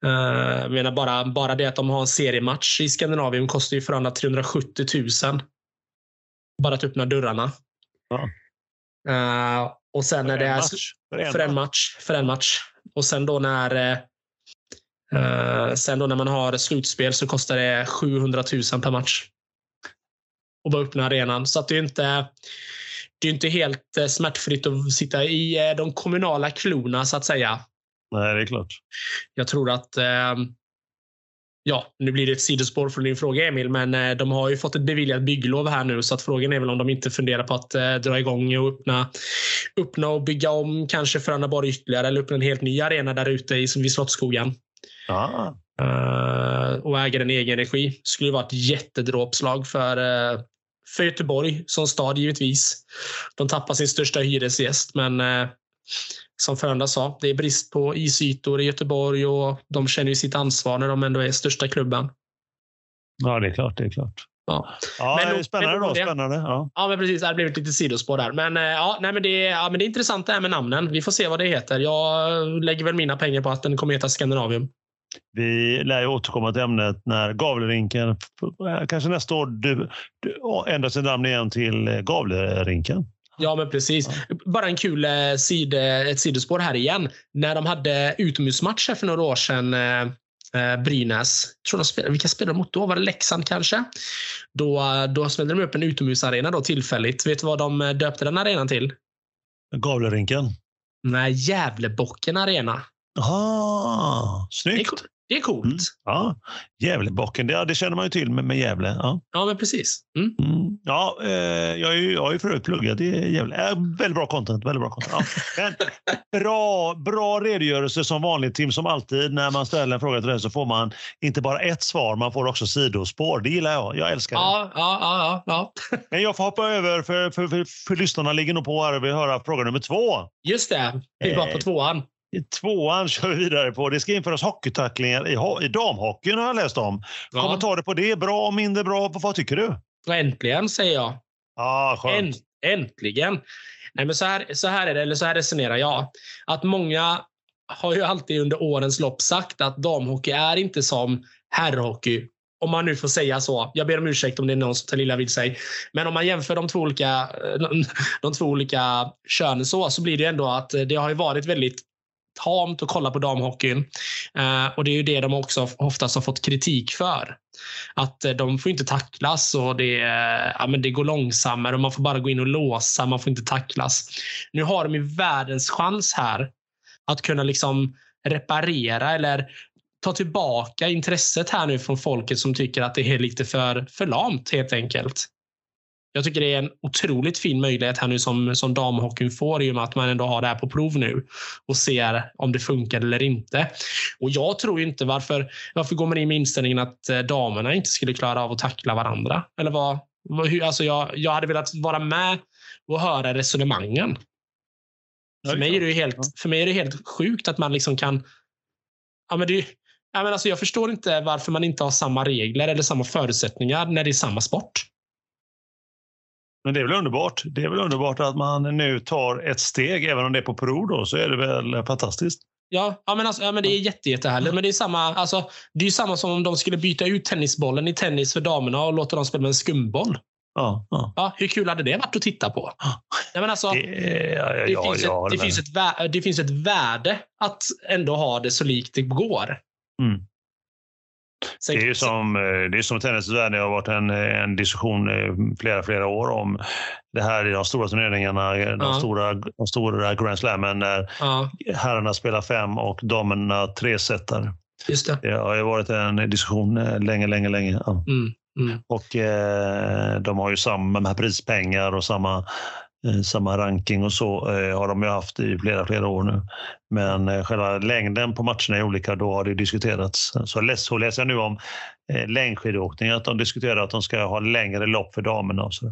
Speaker 1: Jag menar bara, bara det att de har en seriematch i Skandinavium kostar ju Frölunda 370 000. Bara att öppna dörrarna.
Speaker 2: Ja.
Speaker 1: Uh, och sen när det är
Speaker 2: För en,
Speaker 1: för en match. För en match. Och sen då när uh, sen då när man har slutspel så kostar det 700 000 per match. Och bara öppna arenan. Så att det är inte det är inte helt eh, smärtfritt att sitta i eh, de kommunala klorna så att säga.
Speaker 2: Nej, det är klart.
Speaker 1: Jag tror att eh, Ja, nu blir det ett sidospår från din fråga Emil, men de har ju fått ett beviljat bygglov här nu så att frågan är väl om de inte funderar på att dra igång och öppna, öppna och bygga om kanske för Annaborg ytterligare eller öppna en helt ny arena där ute vid Slottsskogen.
Speaker 2: Ah.
Speaker 1: Och äga den i egen regi. skulle vara ett jättedråpslag för, för Göteborg som stad givetvis. De tappar sin största hyresgäst, men uh, som Frölunda sa, det är brist på isytor i Göteborg och de känner ju sitt ansvar när de ändå är största klubben.
Speaker 2: Ja, det är klart. Det är klart.
Speaker 1: Ja,
Speaker 2: ja men, det spännande då. Spännande. Ja.
Speaker 1: ja, men precis. Det har blivit lite sidospår där. Men, ja, nej, men det, ja, men det är intressant det här med namnen. Vi får se vad det heter. Jag lägger väl mina pengar på att den kommer heta Skandinavium.
Speaker 2: Vi lär ju återkomma till ämnet när Gavlerinken, kanske nästa år, du, du ändrar sin namn igen till Gavlerinken.
Speaker 1: Ja, men precis. Bara en kul eh, sid, ett sidospår här igen. När de hade utomhusmatch för några år sedan, eh, Brynäs. Tror de spelade, vilka spelade de mot då? Var det Leksand kanske? Då, då spelade de upp en utomhusarena då tillfälligt. Vet du vad de döpte den arenan till?
Speaker 2: Gavlerinken?
Speaker 1: Nej, Gävlebocken arena.
Speaker 2: Ah, snyggt.
Speaker 1: Det är coolt. Mm.
Speaker 2: Ja, Gävlebocken, det, det känner man ju till med, med Gävle. Ja,
Speaker 1: ja men precis. Mm.
Speaker 2: Mm. Ja, eh, jag, har ju, jag har ju förut pluggat i Gävle. Eh, väldigt bra content. Väldigt bra content. Ja. Men, bra, bra redogörelse som vanligt Tim. Som alltid när man ställer en fråga till dig så får man inte bara ett svar, man får också sidospår. Det gillar jag. Jag älskar det.
Speaker 1: Ja, ja, ja, ja.
Speaker 2: Men jag får hoppa över för, för, för, för lyssnarna ligger nog på här och vill höra fråga nummer två.
Speaker 1: Just det. Vi var på tvåan.
Speaker 2: Tvåan kör vi vidare på. Det ska införas hockeytacklingar i, i damhockeyn har jag läst om. Ja. Kommentarer på det? Bra, mindre bra? Vad tycker du?
Speaker 1: Äntligen, säger jag.
Speaker 2: Ah, skönt.
Speaker 1: äntligen. Nej, men så, här, så här är det, eller så här resonerar jag. Att många har ju alltid under årens lopp sagt att damhockey är inte som herrhockey. Om man nu får säga så. Jag ber om ursäkt om det är någon som tar illa vid sig. Men om man jämför de två olika, [laughs] de två olika könen så, så blir det ändå att det har varit väldigt tamt att kolla på damhockeyn. Eh, och det är ju det de också oftast har fått kritik för. Att eh, de får inte tacklas och det, eh, ja, men det går långsammare och man får bara gå in och låsa. Man får inte tacklas. Nu har de ju världens chans här att kunna liksom reparera eller ta tillbaka intresset här nu från folket som tycker att det är lite för, för lamt helt enkelt. Jag tycker det är en otroligt fin möjlighet här nu som, som damhockeyn får i och med att man ändå har det här på prov nu och ser om det funkar eller inte. Och jag tror inte varför, varför går man in med inställningen att eh, damerna inte skulle klara av att tackla varandra? Eller vad, vad alltså jag, jag hade velat vara med och höra resonemangen. För mig, är det helt, för mig är det helt sjukt att man liksom kan... Ja, men det, ja, men alltså jag förstår inte varför man inte har samma regler eller samma förutsättningar när det är samma sport.
Speaker 2: Men det är väl underbart. Det är väl underbart att man nu tar ett steg, även om det är på prov då, så är det väl fantastiskt.
Speaker 1: Ja, ja, men, alltså, ja men det är jätte, jättehärligt. Men det är, samma, alltså, det är samma som om de skulle byta ut tennisbollen i tennis för damerna och låta dem spela med en skumboll.
Speaker 2: Ja, ja.
Speaker 1: Ja, hur kul hade det varit att titta på? Men alltså, det, finns ett, värde att ändå ha det så likt det går.
Speaker 2: Mm. Det är ju som, eh, det är som tennisvärlden. Det har varit en, en diskussion flera, flera år om det här i de stora turneringarna, de, ja. stora, de stora Grand Slammen när ja. herrarna spelar fem och damerna tresetare.
Speaker 1: Just det.
Speaker 2: det har ju varit en diskussion eh, länge, länge, länge. Ja.
Speaker 1: Mm, mm.
Speaker 2: Och eh, de har ju samma prispengar och samma Eh, samma ranking och så eh, har de ju haft i flera, flera år nu. Men eh, själva längden på matcherna är olika, då har det diskuterats. Så, så läser jag nu om längdskidåkning, att de diskuterar att de ska ha längre lopp för damerna. Och så.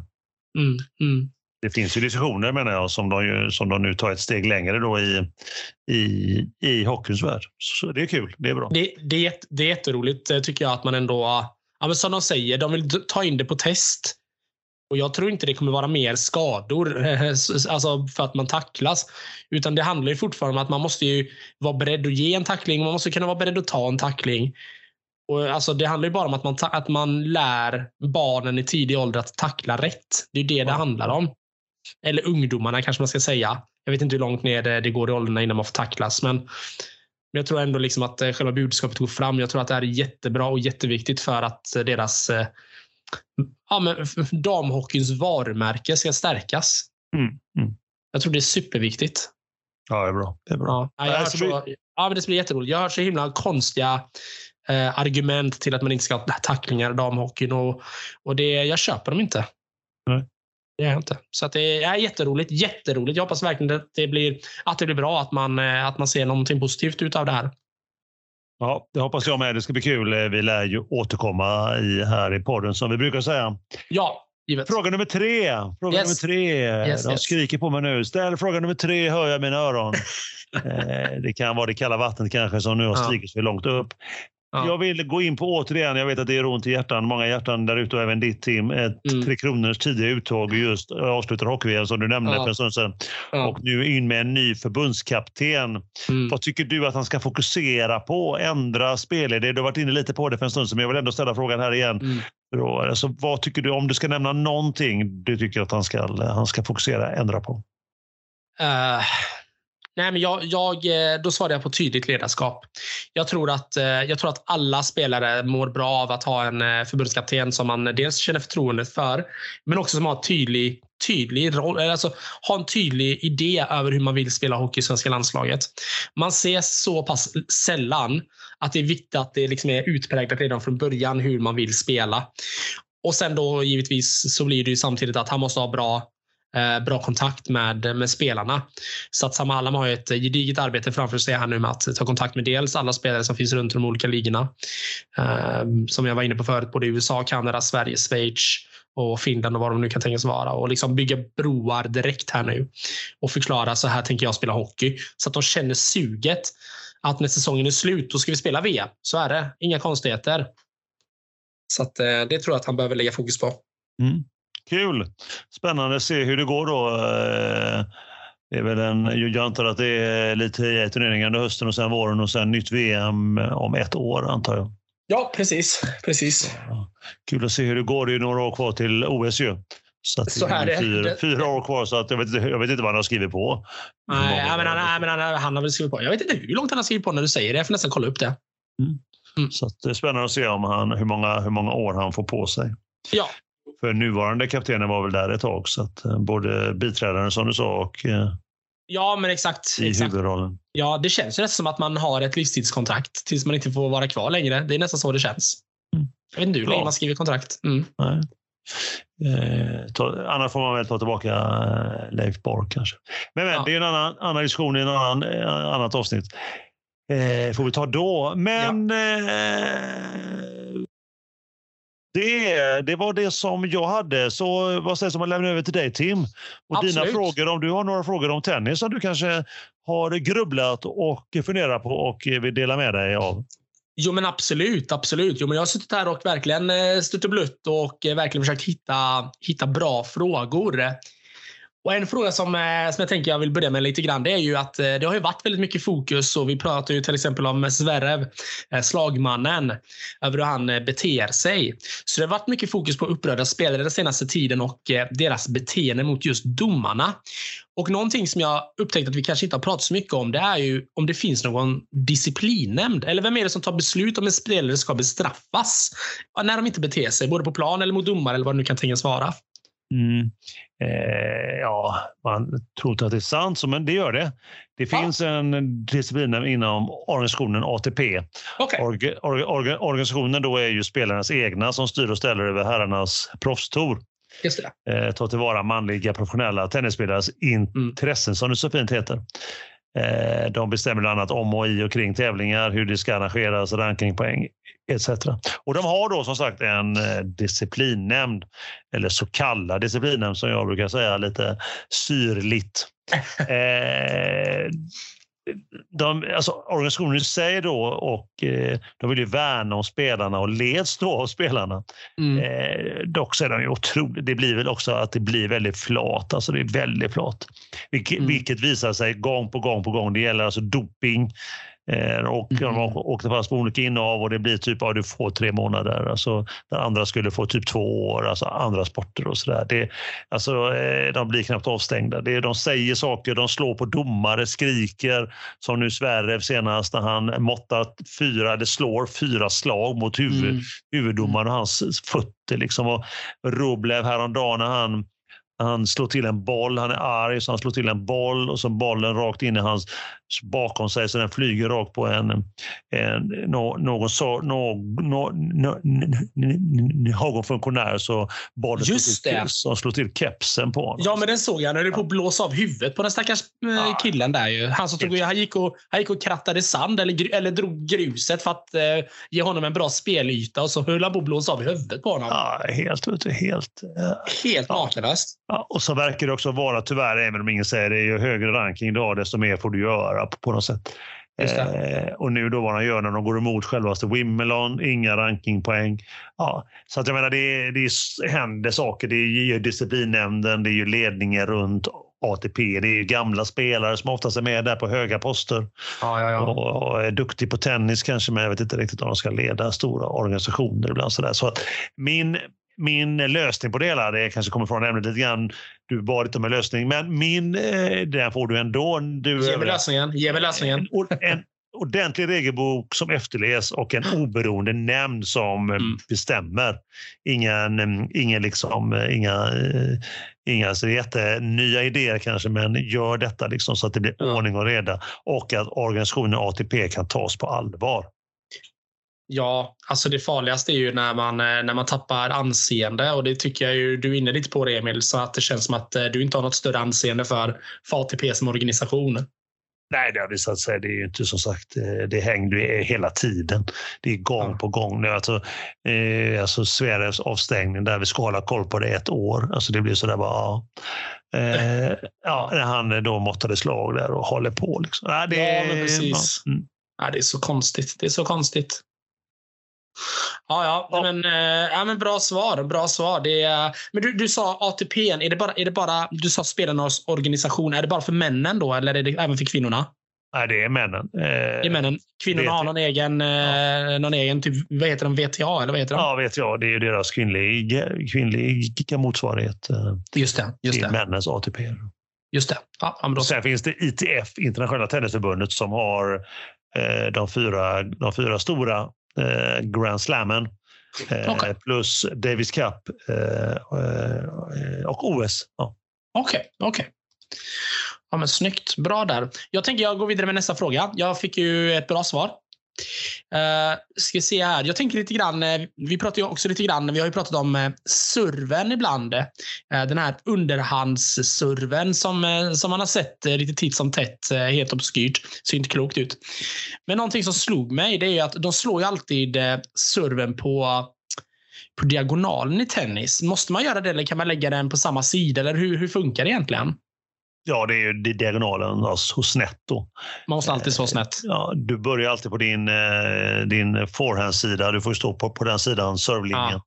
Speaker 1: Mm, mm.
Speaker 2: Det finns ju diskussioner menar jag som de, ju, som de nu tar ett steg längre då i, i, i hockeyns värld. Så det är kul, det är bra.
Speaker 1: Det, det, är, det är jätteroligt tycker jag att man ändå, ja, men som de säger, de vill ta in det på test. Och Jag tror inte det kommer vara mer skador alltså för att man tacklas. Utan det handlar ju fortfarande om att man måste ju vara beredd att ge en tackling. Man måste kunna vara beredd att ta en tackling. Och alltså det handlar ju bara om att man, att man lär barnen i tidig ålder att tackla rätt. Det är det det handlar om. Eller ungdomarna kanske man ska säga. Jag vet inte hur långt ner det, det går i åldrarna innan man får tacklas. Men, men jag tror ändå liksom att eh, själva budskapet går fram. Jag tror att det här är jättebra och jätteviktigt för att eh, deras eh, ja, men damhockeyns varumärke ska stärkas.
Speaker 2: Mm. Mm.
Speaker 1: Jag tror det är superviktigt.
Speaker 2: Ja, det är bra. Det är bra.
Speaker 1: Ja, jag så, ja, men det blir jätteroligt. Jag har hört så himla konstiga eh, argument till att man inte ska ha tacklingar i damhockeyn. Och, och det, jag köper dem inte.
Speaker 2: Nej.
Speaker 1: Det är jag inte. Så att det är jätteroligt. Jätteroligt. Jag hoppas verkligen att det blir, att det blir bra. Att man, eh, att man ser någonting positivt ut av det här.
Speaker 2: Ja, det hoppas jag med. Det ska bli kul. Vi lär ju återkomma i, här i podden som vi brukar säga.
Speaker 1: Ja, givet.
Speaker 2: Fråga nummer tre. Fråga
Speaker 1: Yes.
Speaker 2: nummer tre.
Speaker 1: Yes,
Speaker 2: De
Speaker 1: yes.
Speaker 2: skriker på mig nu. Ställ fråga nummer tre hör jag i mina öron. [laughs] eh, det kan vara det kalla vattnet kanske som nu har
Speaker 1: Ja.
Speaker 2: stigit för långt upp.
Speaker 1: Ja.
Speaker 2: Jag vill gå in på återigen, jag vet att det är ont i hjärtan, många hjärtan där ute och även ditt Tim, ett
Speaker 1: Mm.
Speaker 2: Tre Kronors tidiga uttåg just avslutar hockey som du nämnde
Speaker 1: Ja.
Speaker 2: för en stund sedan.
Speaker 1: Ja.
Speaker 2: Och nu in med en ny förbundskapten.
Speaker 1: Mm.
Speaker 2: Vad tycker du att han ska fokusera på? Ändra spelidé? Du har varit inne lite på det för en stund sedan, men jag vill ändå ställa frågan här igen.
Speaker 1: Mm.
Speaker 2: Då, alltså, vad tycker du, om du ska nämna någonting du tycker att han ska, han ska fokusera, ändra på?
Speaker 1: Eh, nej, men jag, jag, eh, då svarar jag på tydligt ledarskap. Jag tror, att, eh, jag tror att alla spelare mår bra av att ha en eh, förbundskapten som man dels känner förtroende för, men också som har tydlig, tydlig roll, eller alltså, har en tydlig idé över hur man vill spela hockey i svenska landslaget. Man ser så pass sällan att det är viktigt att det liksom är utpräglat redan från början hur man vill spela. Och sen då givetvis så blir det ju samtidigt att han måste ha bra Eh, bra kontakt med, med spelarna. Så att Sam Hallam har ett gediget arbete framför sig här nu med att ta kontakt med dels alla spelare som finns runt de olika ligorna. Eh, som jag var inne på förut, både USA, Kanada, Sverige, Schweiz och Finland och vad de nu kan tänkas vara. Och liksom bygga broar direkt här nu. Och förklara så här tänker jag spela hockey. Så att de känner suget att när säsongen är slut, då ska vi spela VM. Så är det. Inga konstigheter. Så att, eh, det tror jag att han behöver lägga fokus på.
Speaker 2: Mm. Kul! Spännande att se hur det går då. Eh, Det är väl en, jag antar att det är lite i turneringar under hösten och sen våren och sen nytt VM om ett år antar jag.
Speaker 1: Ja, precis. precis.
Speaker 2: Kul att se hur det går. Det är några år kvar till OS ju. Så,
Speaker 1: Så är.
Speaker 2: Fyra,
Speaker 1: Det-
Speaker 2: fyra år kvar så att jag, vet, inte- jag vet inte vad han har skrivit på.
Speaker 1: Nej, men han, nej, men han, han har väl skrivit på. Jag vet inte hur långt han har skrivit på när du säger det. Jag får nästan kolla upp det.
Speaker 2: Så att det är spännande att se om han, hur, många, hur många år han får på sig.
Speaker 1: Ja,
Speaker 2: För nuvarande kaptenen var väl där ett tag så att eh, både biträdaren som du sa och eh,
Speaker 1: ja men exakt.
Speaker 2: i
Speaker 1: exakt.
Speaker 2: huvudrollen.
Speaker 1: Ja, det känns ju nästan som att man har ett livstidskontrakt tills man inte får vara kvar längre. Det är nästan så det känns.
Speaker 2: Mm.
Speaker 1: Jag vet inte hur länge man skriver kontrakt. Mm.
Speaker 2: Nej. Eh, ta, annars får man väl ta tillbaka eh, Leif Borg kanske. Men, men
Speaker 1: Ja.
Speaker 2: det är en annan, annan diskussion i en annan, eh, annat avsnitt. Eh, får vi ta då. Men eh, det, det var det som jag hade. Så vad sägs om att lämna över till dig Tim? Och dina frågor, om du har några frågor om tennis som du kanske har grubblat och funderat på och vill dela med dig av.
Speaker 1: Jo, men absolut. absolut. Jo, men jag har suttit här och verkligen eh, stött och blött och eh, verkligen försökt hitta, hitta bra frågor. Och En fråga som, eh, som jag tänker jag vill börja med lite grann, det är ju att eh, det har ju varit väldigt mycket fokus och vi pratar ju till exempel om Zverev, eh, slagmannen, över hur han beter sig. Så det har varit mycket fokus på upprörda spelare den senaste tiden och deras beteende mot just domarna. Och någonting som jag upptäckt att vi kanske inte har pratat så mycket om, det är ju om det finns någon disciplinnämnd. Eller vem är det som tar beslut om en spelare ska bestraffas när de inte beter sig, både på plan eller mot domare eller vad det nu kan tänkas vara.
Speaker 2: Mm. Eh, ja, man tror inte att det är sant, så, men det gör det. Det
Speaker 1: Ja.
Speaker 2: finns en disciplin inom organisationen ATP.
Speaker 1: Okej.
Speaker 2: Org, org, org, organisationen då är ju spelarnas egna som styr och ställer över herrarnas proffstour.
Speaker 1: Just det.
Speaker 2: Eh, tar tillvara manliga professionella tennisspelares intressen som det så fint heter. Eh, de bestämmer bland annat om och i och kring tävlingar, hur det ska arrangeras, rankingpoäng etc. Och de har då som sagt en eh, disciplinnämnd, eller så kallad disciplinnämnd som jag brukar säga lite syrligt. [laughs] Eh, de, alltså, organisationen i sig då och eh, de vill ju värna om spelarna och leds då av spelarna.
Speaker 1: Mm.
Speaker 2: Eh, dock så är de ju otroligt, det blir väl också att det blir väldigt flat, alltså det är väldigt flat. Vilket,
Speaker 1: Mm.
Speaker 2: vilket visar sig gång på gång på gång. Det gäller alltså doping, och mm. de åkte fast på olika innehav och det blir typ att du får tre månader. Alltså, där andra skulle få typ två år, alltså andra sporter och sådär. Alltså, eh, de blir knappt avstängda. Det, de säger saker, de slår på domare, skriker. Som nu Sverre senast när han måttat fyra, det slår fyra slag mot huvud, mm. huvuddomaren och hans fötter. Liksom. Och Roblev häromdagen när han han slår till en boll, han är arg så han slår till en boll och så bollen rakt in i hans bakom sig så den flyger rakt på en, en någon, så, någon, någon funktionär så bollen
Speaker 1: Just
Speaker 2: slår till, så slår till kepsen på honom.
Speaker 1: Ja, men den såg jag. Han höll på att blåsa av huvudet på den stackars ja. killen där. Ju. Han, som tog, han, gick och, han gick och krattade sand eller, eller drog gruset för att eh, ge honom en bra spelyta och så höll han på att blåsa av huvudet på honom.
Speaker 2: Ja, helt helt,
Speaker 1: eh, helt ja. makalöst.
Speaker 2: Ja, och så verkar det också vara, tyvärr, även om ingen säger det, ju högre ranking du har desto mer får du göra på, på något sätt. Eh, och nu då vad de gör när de går emot självaste Wimbledon, inga rankingpoäng. Ja, så att jag menar, det, det händer saker. Det är ju disciplinnämnden, det är ju ledningen runt ATP. Det är gamla spelare som oftast är med där på höga poster.
Speaker 1: Ja, ja, ja.
Speaker 2: Och, och, är duktig på tennis kanske, men jag vet inte riktigt om de ska leda stora organisationer ibland. Så, där. så att min min lösning på det hela, det kanske kommer från ämnet lite grann, du bad inte om en lösning, men min, eh, den får du ändå. Du,
Speaker 1: Ge mig lösningen. Ge mig lösningen.
Speaker 2: En, en ordentlig regelbok som efterlevs och en oberoende nämnd som eh, mm. bestämmer. Ingen, mm, ingen liksom, eh, inga, inga så jättenya idéer kanske, men gör detta liksom så att det blir ordning och reda och att organisationen ATP kan tas på allvar.
Speaker 1: Ja, alltså det farligaste är ju när man, eh, när man tappar anseende och det tycker jag ju, du är inne lite på det Emil, så att det känns som att eh, du inte har något större anseende för, för ATP som organisation.
Speaker 2: Nej, det har visat sig. Det är ju inte som sagt, eh, det hängde hela tiden. Det är gång ja. på gång. Alltså, eh, alltså Sveriges avstängning där vi ska hålla koll på det ett år. Alltså det blir sådär bara, ja. Eh, [laughs] ja, när han då måttade slag där och håller på. Liksom.
Speaker 1: Ja, det, ja, precis. Ja, mm. ja, det är så konstigt. Det är så konstigt. Ja, ja, ja. Men, äh, ja, men bra svar. Bra svar. Det är, men du, du sa ATP. Är det, bara, är det bara, du sa spelarnas organisation. Är det bara för männen då eller är det även för kvinnorna?
Speaker 2: Nej, det är männen.
Speaker 1: Eh, det är männen. Kvinnorna har någon egen, eh, ja. någon egen typ, vad heter de, VTA? Eller vad heter de?
Speaker 2: Ja, VTA. Det är deras kvinnliga, kvinnliga motsvarighet
Speaker 1: just det, just
Speaker 2: till
Speaker 1: det.
Speaker 2: männens ATP.
Speaker 1: Just det. Ja,
Speaker 2: Sen finns det ITF, Internationella Tennisförbundet, som har eh, de, fyra, de fyra stora eh, Grand Slammen. Eh, okay. Plus Davis Cup eh, eh, och OS.
Speaker 1: Okej, ja. okej. Okay, okay. Ja, men snyggt. Bra där. Jag tänker jag går vidare med nästa fråga. Jag fick ju ett bra svar. Uh, ska se här. Jag tänker lite grann, eh, vi pratar ju också lite grann, vi har ju pratat om eh, uh, surven ibland. Uh, den här underhandssurven som, uh, som man har sett uh, lite titt som tätt, helt obskyrt. Ser inte klokt ut. Men någonting som slog mig, det är ju att de slår ju alltid surven på på diagonalen i tennis. Måste man göra det eller kan man lägga den på samma sida? Eller hur, hur funkar det egentligen?
Speaker 2: Ja, det är ju diagonalen, alltså snett då.
Speaker 1: Man måste alltid stå snett.
Speaker 2: Ja, du börjar alltid på din, eh, din forehandsida. Du får stå på, på den sidan, servelinjen.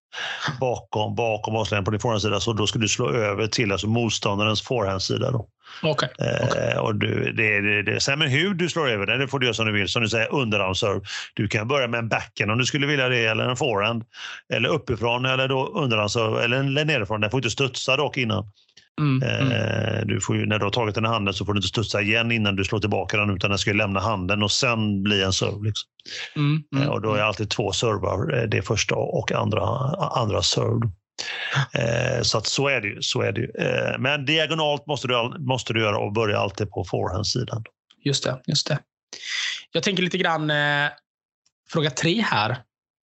Speaker 2: Ja. Bakom, bakom avslutningen på din forehandsida. Så då ska du slå över till alltså motståndarens forehandsida. Då.
Speaker 1: Okay. okay.
Speaker 2: Eh, och du, det, det, det. Sen men hur du slår över den, det får du göra som du vill. Som du säger, underhandserve. Du kan börja med en backhand om du skulle vilja det, eller en forehand. Eller uppifrån, eller då underhandserve, eller nerifrån. Den får inte studsa dock innan. Mm, mm. Eh, du får ju, när du har tagit den i handen så får du inte studsa igen innan du slår tillbaka den utan den ska lämna handen och sen bli en serve. Liksom. Mm, mm, eh, och då är mm. alltid två servar, eh, det första och andra, andra serve. [laughs] Så att så är det ju. Så är det ju. Men diagonalt måste du, måste du göra och börja alltid på forehandsidan.
Speaker 1: Just det, just det. Jag tänker lite grann fråga tre här.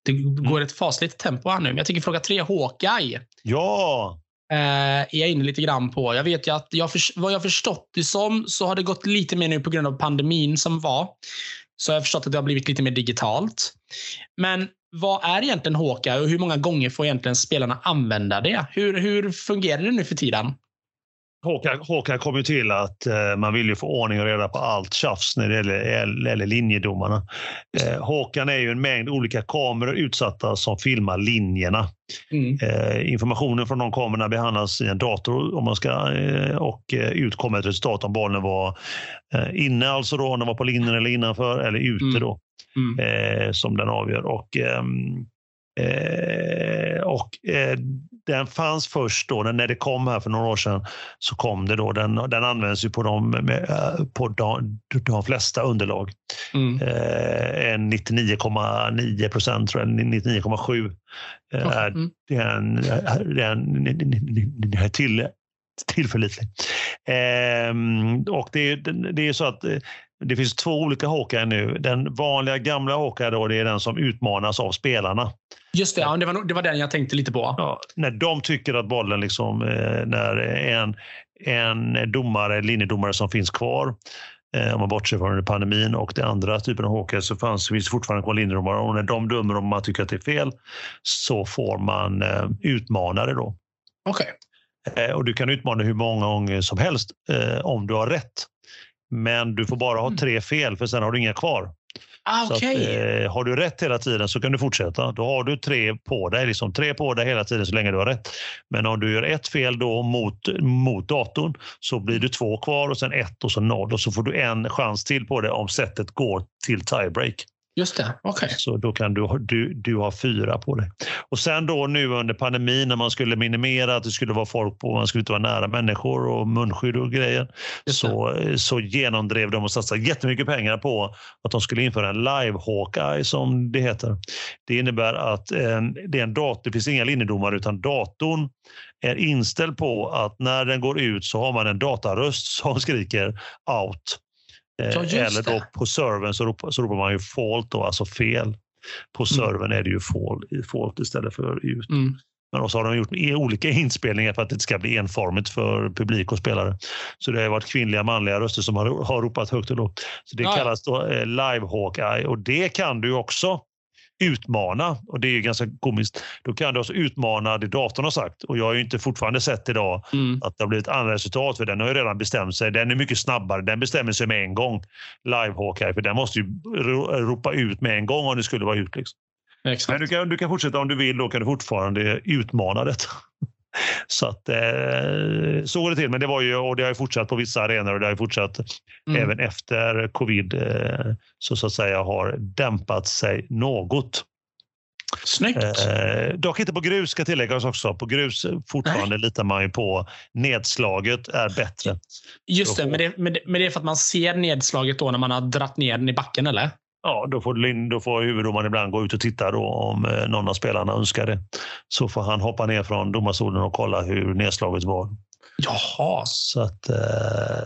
Speaker 1: Det går ett fasligt tempo här nu, men jag tänker fråga tre, Hawkeye.
Speaker 2: Ja!
Speaker 1: Eh, är jag inne lite grann på. Jag vet ju att jag för, vad jag förstått det som så har det gått lite mer nu på grund av pandemin som var. Så jag har förstått att det har blivit lite mer digitalt. Men vad är egentligen Håka och hur många gånger får egentligen spelarna använda det? Hur, hur fungerar det nu för tiden?
Speaker 2: Håkan, Håkan kom ju till att eh, man vill ju få ordning och reda på allt tjafs när det gäller, gäller linjedomarna. Eh, Håkan är ju en mängd olika kameror utsatta som filmar linjerna. Mm. Eh, informationen från de kamerorna behandlas i en dator om man ska, eh, och eh, ut kommer ett resultat om bollen var inne, alltså då, om den var på linjen eller innanför, eller ute. Mm. Då, mm. som den avgör. Och, ehm, och den fanns först då, när det kom här för några år sedan, så kom det då. Den, den används ju på de, på de, de flesta underlag. Mm. Eh, 99,9 procent, tror jag, 99,7 eh, är mm. den, den, den till, tillförlitlig. Eh, och det, det är så att eh, det finns två olika Hawkeye nu. Den vanliga gamla Hawkeye då, det är den som utmanas av spelarna.
Speaker 1: Just det, ja, det, var, det var den jag tänkte lite på.
Speaker 2: Ja, när de tycker att bollen, liksom, eh, när en, en domare, linjedomare som finns kvar, eh, om man bortser från pandemin och den andra typen av Hawkeye så fanns, finns fortfarande kvar linjedomare och när de dömer om man tycker att det är fel så får man eh, utmana det då.
Speaker 1: Okej.
Speaker 2: Okay. Och du kan utmana hur många gånger som helst om du har rätt. Men du får bara ha mm. tre fel för sen har du inga kvar.
Speaker 1: Ah, okay.
Speaker 2: att, eh, har du rätt hela tiden så kan du fortsätta. Då har du tre på dig, liksom, tre på dig hela tiden så länge du har rätt. Men om du gör ett fel då mot, mot datorn så blir det två kvar och sen ett och så noll och så får du en chans till på det om sättet går till tiebreak.
Speaker 1: Just det, okej. Okay.
Speaker 2: Så då kan du, du, du ha fyra på dig. Och sen då nu under pandemin när man skulle minimera att det skulle vara folk på, man skulle inte vara nära människor och munskydd och grejer. Så, så genomdrev de och satsade jättemycket pengar på att de skulle införa en live Hawkeye som det heter. Det innebär att eh, det är en dator, det finns inga linjedomare utan datorn är inställd på att när den går ut så har man en dataröst som skriker out. Ja, Eller då på servern så ropar, så ropar man ju fault, då, alltså fel. På mm. servern mm. är det ju fault istället för ut. Mm. Men också har de gjort olika inspelningar för att det ska bli enformigt för publik och spelare. Så det har varit kvinnliga manliga röster som har, har ropat högt och lågt. Så det ja. kallas då eh, live Hawkeye och det kan du också utmana. Och det är ganska komiskt. Då kan du alltså utmana det datorn har sagt. Och jag har ju inte fortfarande sett idag mm. att det har blivit andra resultat. För den har ju redan bestämt sig. Den är mycket snabbare. Den bestämmer sig med en gång. Live Hawkeye. För den måste ju ropa ut med en gång om det skulle vara ut. Liksom. Men du kan, du kan fortsätta om du vill. Då kan du fortfarande utmana detta. [laughs] Så att eh, så går det till. Men det var ju och det har ju fortsatt på vissa arenor och det har ju fortsatt mm. även efter covid eh, så så att säga har dämpat sig något.
Speaker 1: Snyggt.
Speaker 2: Eh, dock inte på grus ska tilläggas också. På grus fortfarande Nej. litar man ju på nedslaget är bättre.
Speaker 1: Just det men, det, men det, men det är för att man ser nedslaget då när man har dratt ner den i backen eller?
Speaker 2: Ja, då får, då får huvuddomaren ibland gå ut och titta då om eh, någon av spelarna önskar det. Så får han hoppa ner från domarstolen och kolla hur nedslaget var.
Speaker 1: Jaha.
Speaker 2: Så att, eh,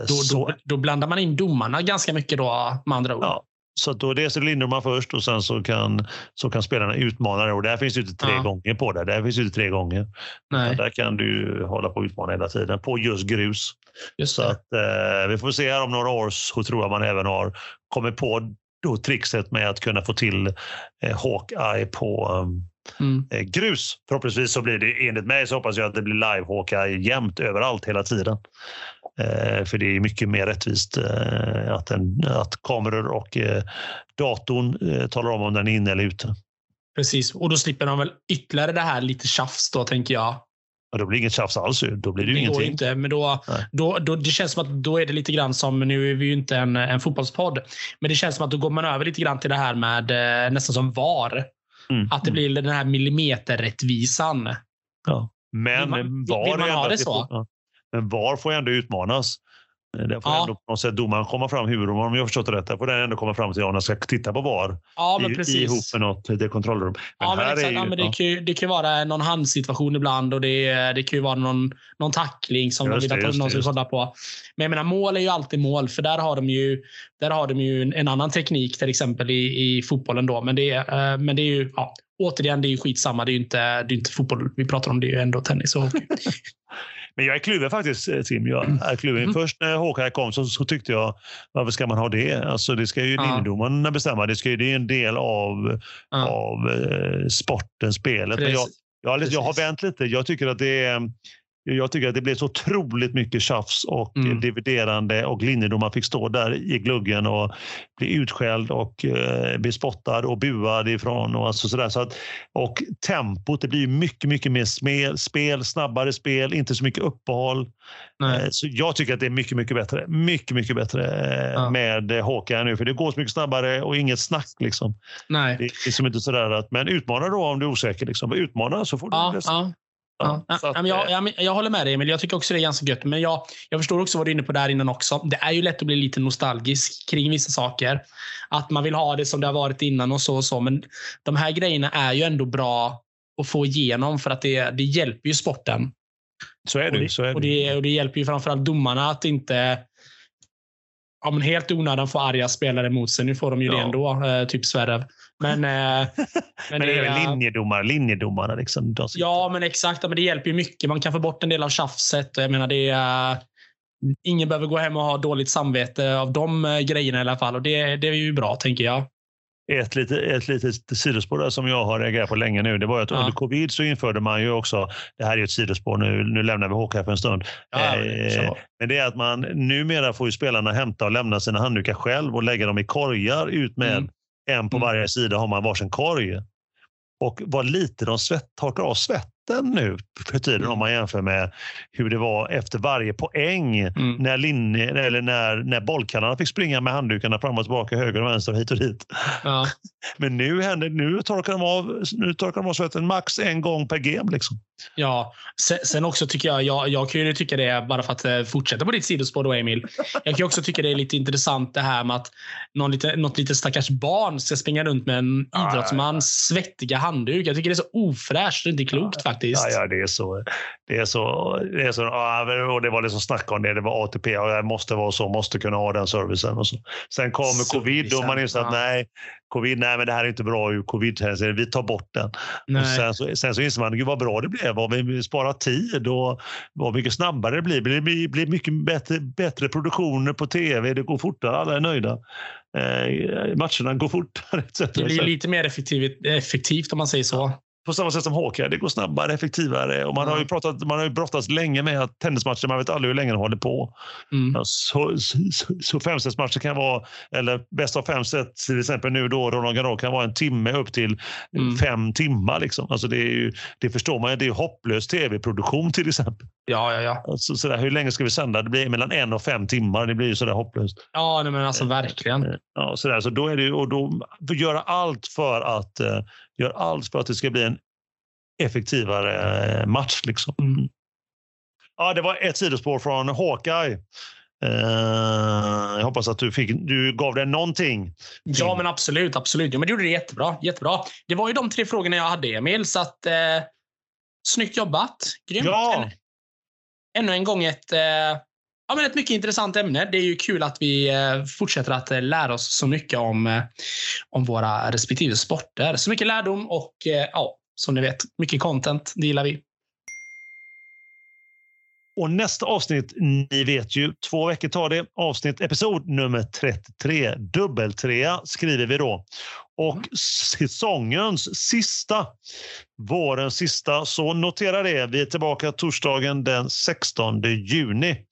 Speaker 1: då, så... Då, då, blandar man in domarna ganska mycket då med andra ord?
Speaker 2: Ja. Så då dels är det lindomaren först och sen så kan, så kan spelarna utmana det. Och där finns det inte tre ja. gånger på det. Där finns det inte tre gånger. Nej. Där kan du hålla på och utmana hela tiden på just grus. Just så att, eh, vi får se här om några år så tror jag man även har kommit på då trixet med att kunna få till eh, Hawkeye på mm. eh, grus. Förhoppningsvis så blir det, enligt mig så hoppas jag att det blir live Hawkeye jämt överallt hela tiden. Eh, för det är mycket mer rättvist eh, att, en, att kameror och eh, datorn eh, talar om om den är inne eller ute.
Speaker 1: Precis, och då slipper de väl ytterligare det här lite tjafs då tänker jag.
Speaker 2: Ja, då blir det inget tjafs alls. Då blir det, det ingenting.
Speaker 1: Inte, men då, då, då, det känns som att då är det lite grann som, nu är vi ju inte en, en fotbollspodd, men det känns som att då går man över lite grann till det här med eh, nästan som VAR. Mm. Att det blir den här millimeterrättvisan.
Speaker 2: Ja. Men vill man, VAR,
Speaker 1: vill man ha det så?
Speaker 2: ja. Men VAR får ändå utmanas. Eh, där får ja. ändå på något sätt domaren komma fram, huvuddomaren om jag har förstått det rätt, där får den ändå komma fram till om jag ska titta på VAR
Speaker 1: ja, men precis.
Speaker 2: ihop med något det kontrollrum.
Speaker 1: Men ja, men exakt, ju, ja, men det, kan ju, det kan vara någon handsituation ibland och det, det kan ju vara någon, någon tackling som just de vill att någon ska kolla på. Men jag menar, mål är ju alltid mål, för där har de ju, där har de ju en annan teknik, till exempel i, i fotbollen. Då. Men, det, uh, men det är ju, ja, återigen, det är ju skitsamma. Det är ju inte, det är inte fotboll vi pratar om, det är ju ändå tennis och hockey. [laughs]
Speaker 2: Men jag är kluven faktiskt, eh, Tim. Jag är kluven. Mm. Först när Håkan kom så, så, tyckte jag, varför ska man ha det? Alltså, det ska ju ja. linjedomarna bestämma. Det, ska ju, det är en del av, ja. av eh, sporten, spelet. Men jag, jag, har, jag har vänt lite. Jag tycker att det är jag tycker att det blev så otroligt mycket tjafs och mm. dividerande och linjedomaren fick stå där i gluggen och bli utskälld och eh, bespottad och buad ifrån. Och, alltså sådär. Så att, och tempot, det blir mycket, mycket mer spel, spel, snabbare spel, inte så mycket uppehåll. Eh, så jag tycker att det är mycket, mycket bättre. Mycket, mycket bättre eh, ja. med Hawkeye nu, för det går så mycket snabbare och inget snack. Liksom.
Speaker 1: Nej.
Speaker 2: Det är liksom inte sådär att, men utmana då om du är osäker. Liksom. Utmana så får du
Speaker 1: ja, ja. Ja, ja, att, jag, jag, jag, håller med dig Emil. Jag tycker också det är ganska gött. Men jag, jag förstår också vad du är inne på där innan också. Det är ju lätt att bli lite nostalgisk kring vissa saker. Att man vill ha det som det har varit innan och så och så. Men de här grejerna är ju ändå bra att få igenom för att det, det hjälper ju sporten.
Speaker 2: Så är det.
Speaker 1: Och det,
Speaker 2: så är det.
Speaker 1: Och det, och det hjälper ju framförallt domarna att inte ja, men helt onödan få arga spelare mot sig. Nu får de ju ja. det ändå, eh, typ Sverrev. Men, eh, [laughs]
Speaker 2: men, men det är linjedomare, linjedomarna. Liksom,
Speaker 1: ja, men exakt. Men det hjälper ju mycket. Man kan få bort en del av tjafset. Jag menar, det är, ingen behöver gå hem och ha dåligt samvete av de eh, grejerna i alla fall. Och det, det är ju bra, tänker jag.
Speaker 2: Ett litet, ett litet sidospår som jag har reagerat på länge nu, det var att ja. under covid så införde man ju också, det här är ju ett sidospår nu, nu lämnar vi hockey för en stund. Ja, eh, men det är att man numera får ju spelarna hämta och lämna sina handdukar själv och lägga dem i korgar ut med mm. En på mm. varje sida har man varsin korg. Och vad lite de svett, torkar av svett mitten nu för tiden mm. om man jämför med hur det var efter varje poäng mm. när, linje, eller när, när bollkallarna fick springa med handdukarna fram och tillbaka, höger och vänster, hit och dit. Ja. [laughs] Men nu, händer, nu, torkar de av, nu torkar de av svetten max en gång per game. Liksom.
Speaker 1: Ja, sen också tycker jag, jag, jag kan ju tycka det, bara för att eh, fortsätta på ditt sidospår då Emil. Jag kan också tycka det är lite intressant det här med att någon lite, något litet stackars barn ska springa runt med en idrottsmans svettiga handduk. Jag tycker det är så ofräscht och inte klokt faktiskt faktiskt.
Speaker 2: Ja, ja det är så. Det är så. Det, är så och det var liksom snack om det. Det var ATP. Och det måste vara så. Måste kunna ha den servicen. Och så. Sen kommer covid och man inser att nej, covid, nej, men det här är inte bra ur covid. Vi tar bort den. Och sen, så, sen så inser man gud vad bra det blev. Vad vi sparar tid och vad mycket snabbare det blir. Det blir, blir mycket bättre, bättre produktioner på tv. Det går fortare. Alla är nöjda. Eh, matcherna går fortare. [laughs] Etc.
Speaker 1: Det blir lite mer effektivt, effektivt om man säger så
Speaker 2: på samma sätt som hockey. Det går snabbare, effektivare. Och man, mm. har ju pratat, man har ju brottats länge med att tennismatcher, man vet aldrig hur länge de håller på. Mm. Så, så, så femsetsmatcher kan vara, eller bäst av fem set, till exempel nu då, Roland Garros kan vara en timme upp till mm. fem timmar. Liksom. Alltså det, är ju, det förstår man ju, det är hopplös tv-produktion till exempel.
Speaker 1: Ja, ja, ja.
Speaker 2: Alltså, sådär, hur länge ska vi sända? Det blir mellan en och fem timmar. Det blir ju sådär hopplöst.
Speaker 1: Ja, nej, men alltså verkligen.
Speaker 2: Ja, sådär, så då är det och då göra allt för att uh, gör allt för att det ska bli en effektivare eh, match. Liksom. Mm. Ja, det var ett sidospår från Hawkeye. Uh, jag hoppas att du, fick, du gav det någonting.
Speaker 1: Ja, men absolut. absolut. Ja, men du gjorde det jättebra. jättebra. Det var ju de tre frågorna jag hade, Emil. Så att, eh, snyggt jobbat. Grymt. Ja. Än, ännu en gång ett, eh, ja, men ett mycket intressant ämne. Det är ju kul att vi eh, fortsätter att eh, lära oss så mycket om, eh, om våra respektive sporter. Så mycket lärdom och ja, som ni vet, mycket content. Det gillar vi.
Speaker 2: Och nästa avsnitt, ni vet ju, två veckor tar det. Avsnitt episod nummer 33. Dubbeltrea skriver vi då. Och mm. säsongens sista, vårens sista, så notera det. Vi är tillbaka torsdagen den 16 juni.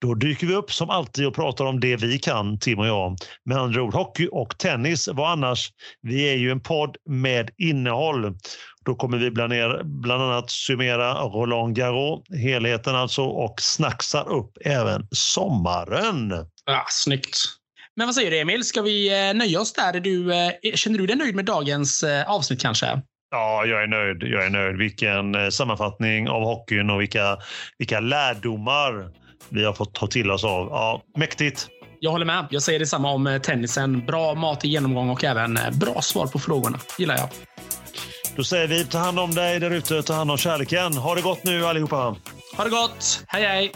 Speaker 2: Då dyker vi upp som alltid och pratar om det vi kan, Tim och jag. Med andra ord hockey och tennis. Vad annars? Vi är ju en podd med innehåll. Då kommer vi bland, er, bland annat summera Roland Garros, helheten alltså, och snacksar upp även sommaren.
Speaker 1: Ja, snyggt. Men vad säger du Emil? Ska vi eh, nöja oss där? Du, eh, känner du dig nöjd med dagens eh, avsnitt kanske?
Speaker 2: Ja, jag är nöjd. Jag är nöjd. Vilken sammanfattning av hockeyn och vilka, vilka lärdomar vi har fått ta till oss av. Ja, mäktigt.
Speaker 1: Jag håller med. Jag säger detsamma om tennisen. Bra mat i genomgång och även bra svar på frågorna. gillar jag.
Speaker 2: Då säger vi ta hand om dig där ute, ta hand om kärleken. Ha det gott nu allihopa.
Speaker 1: Ha det gott. Hej hej.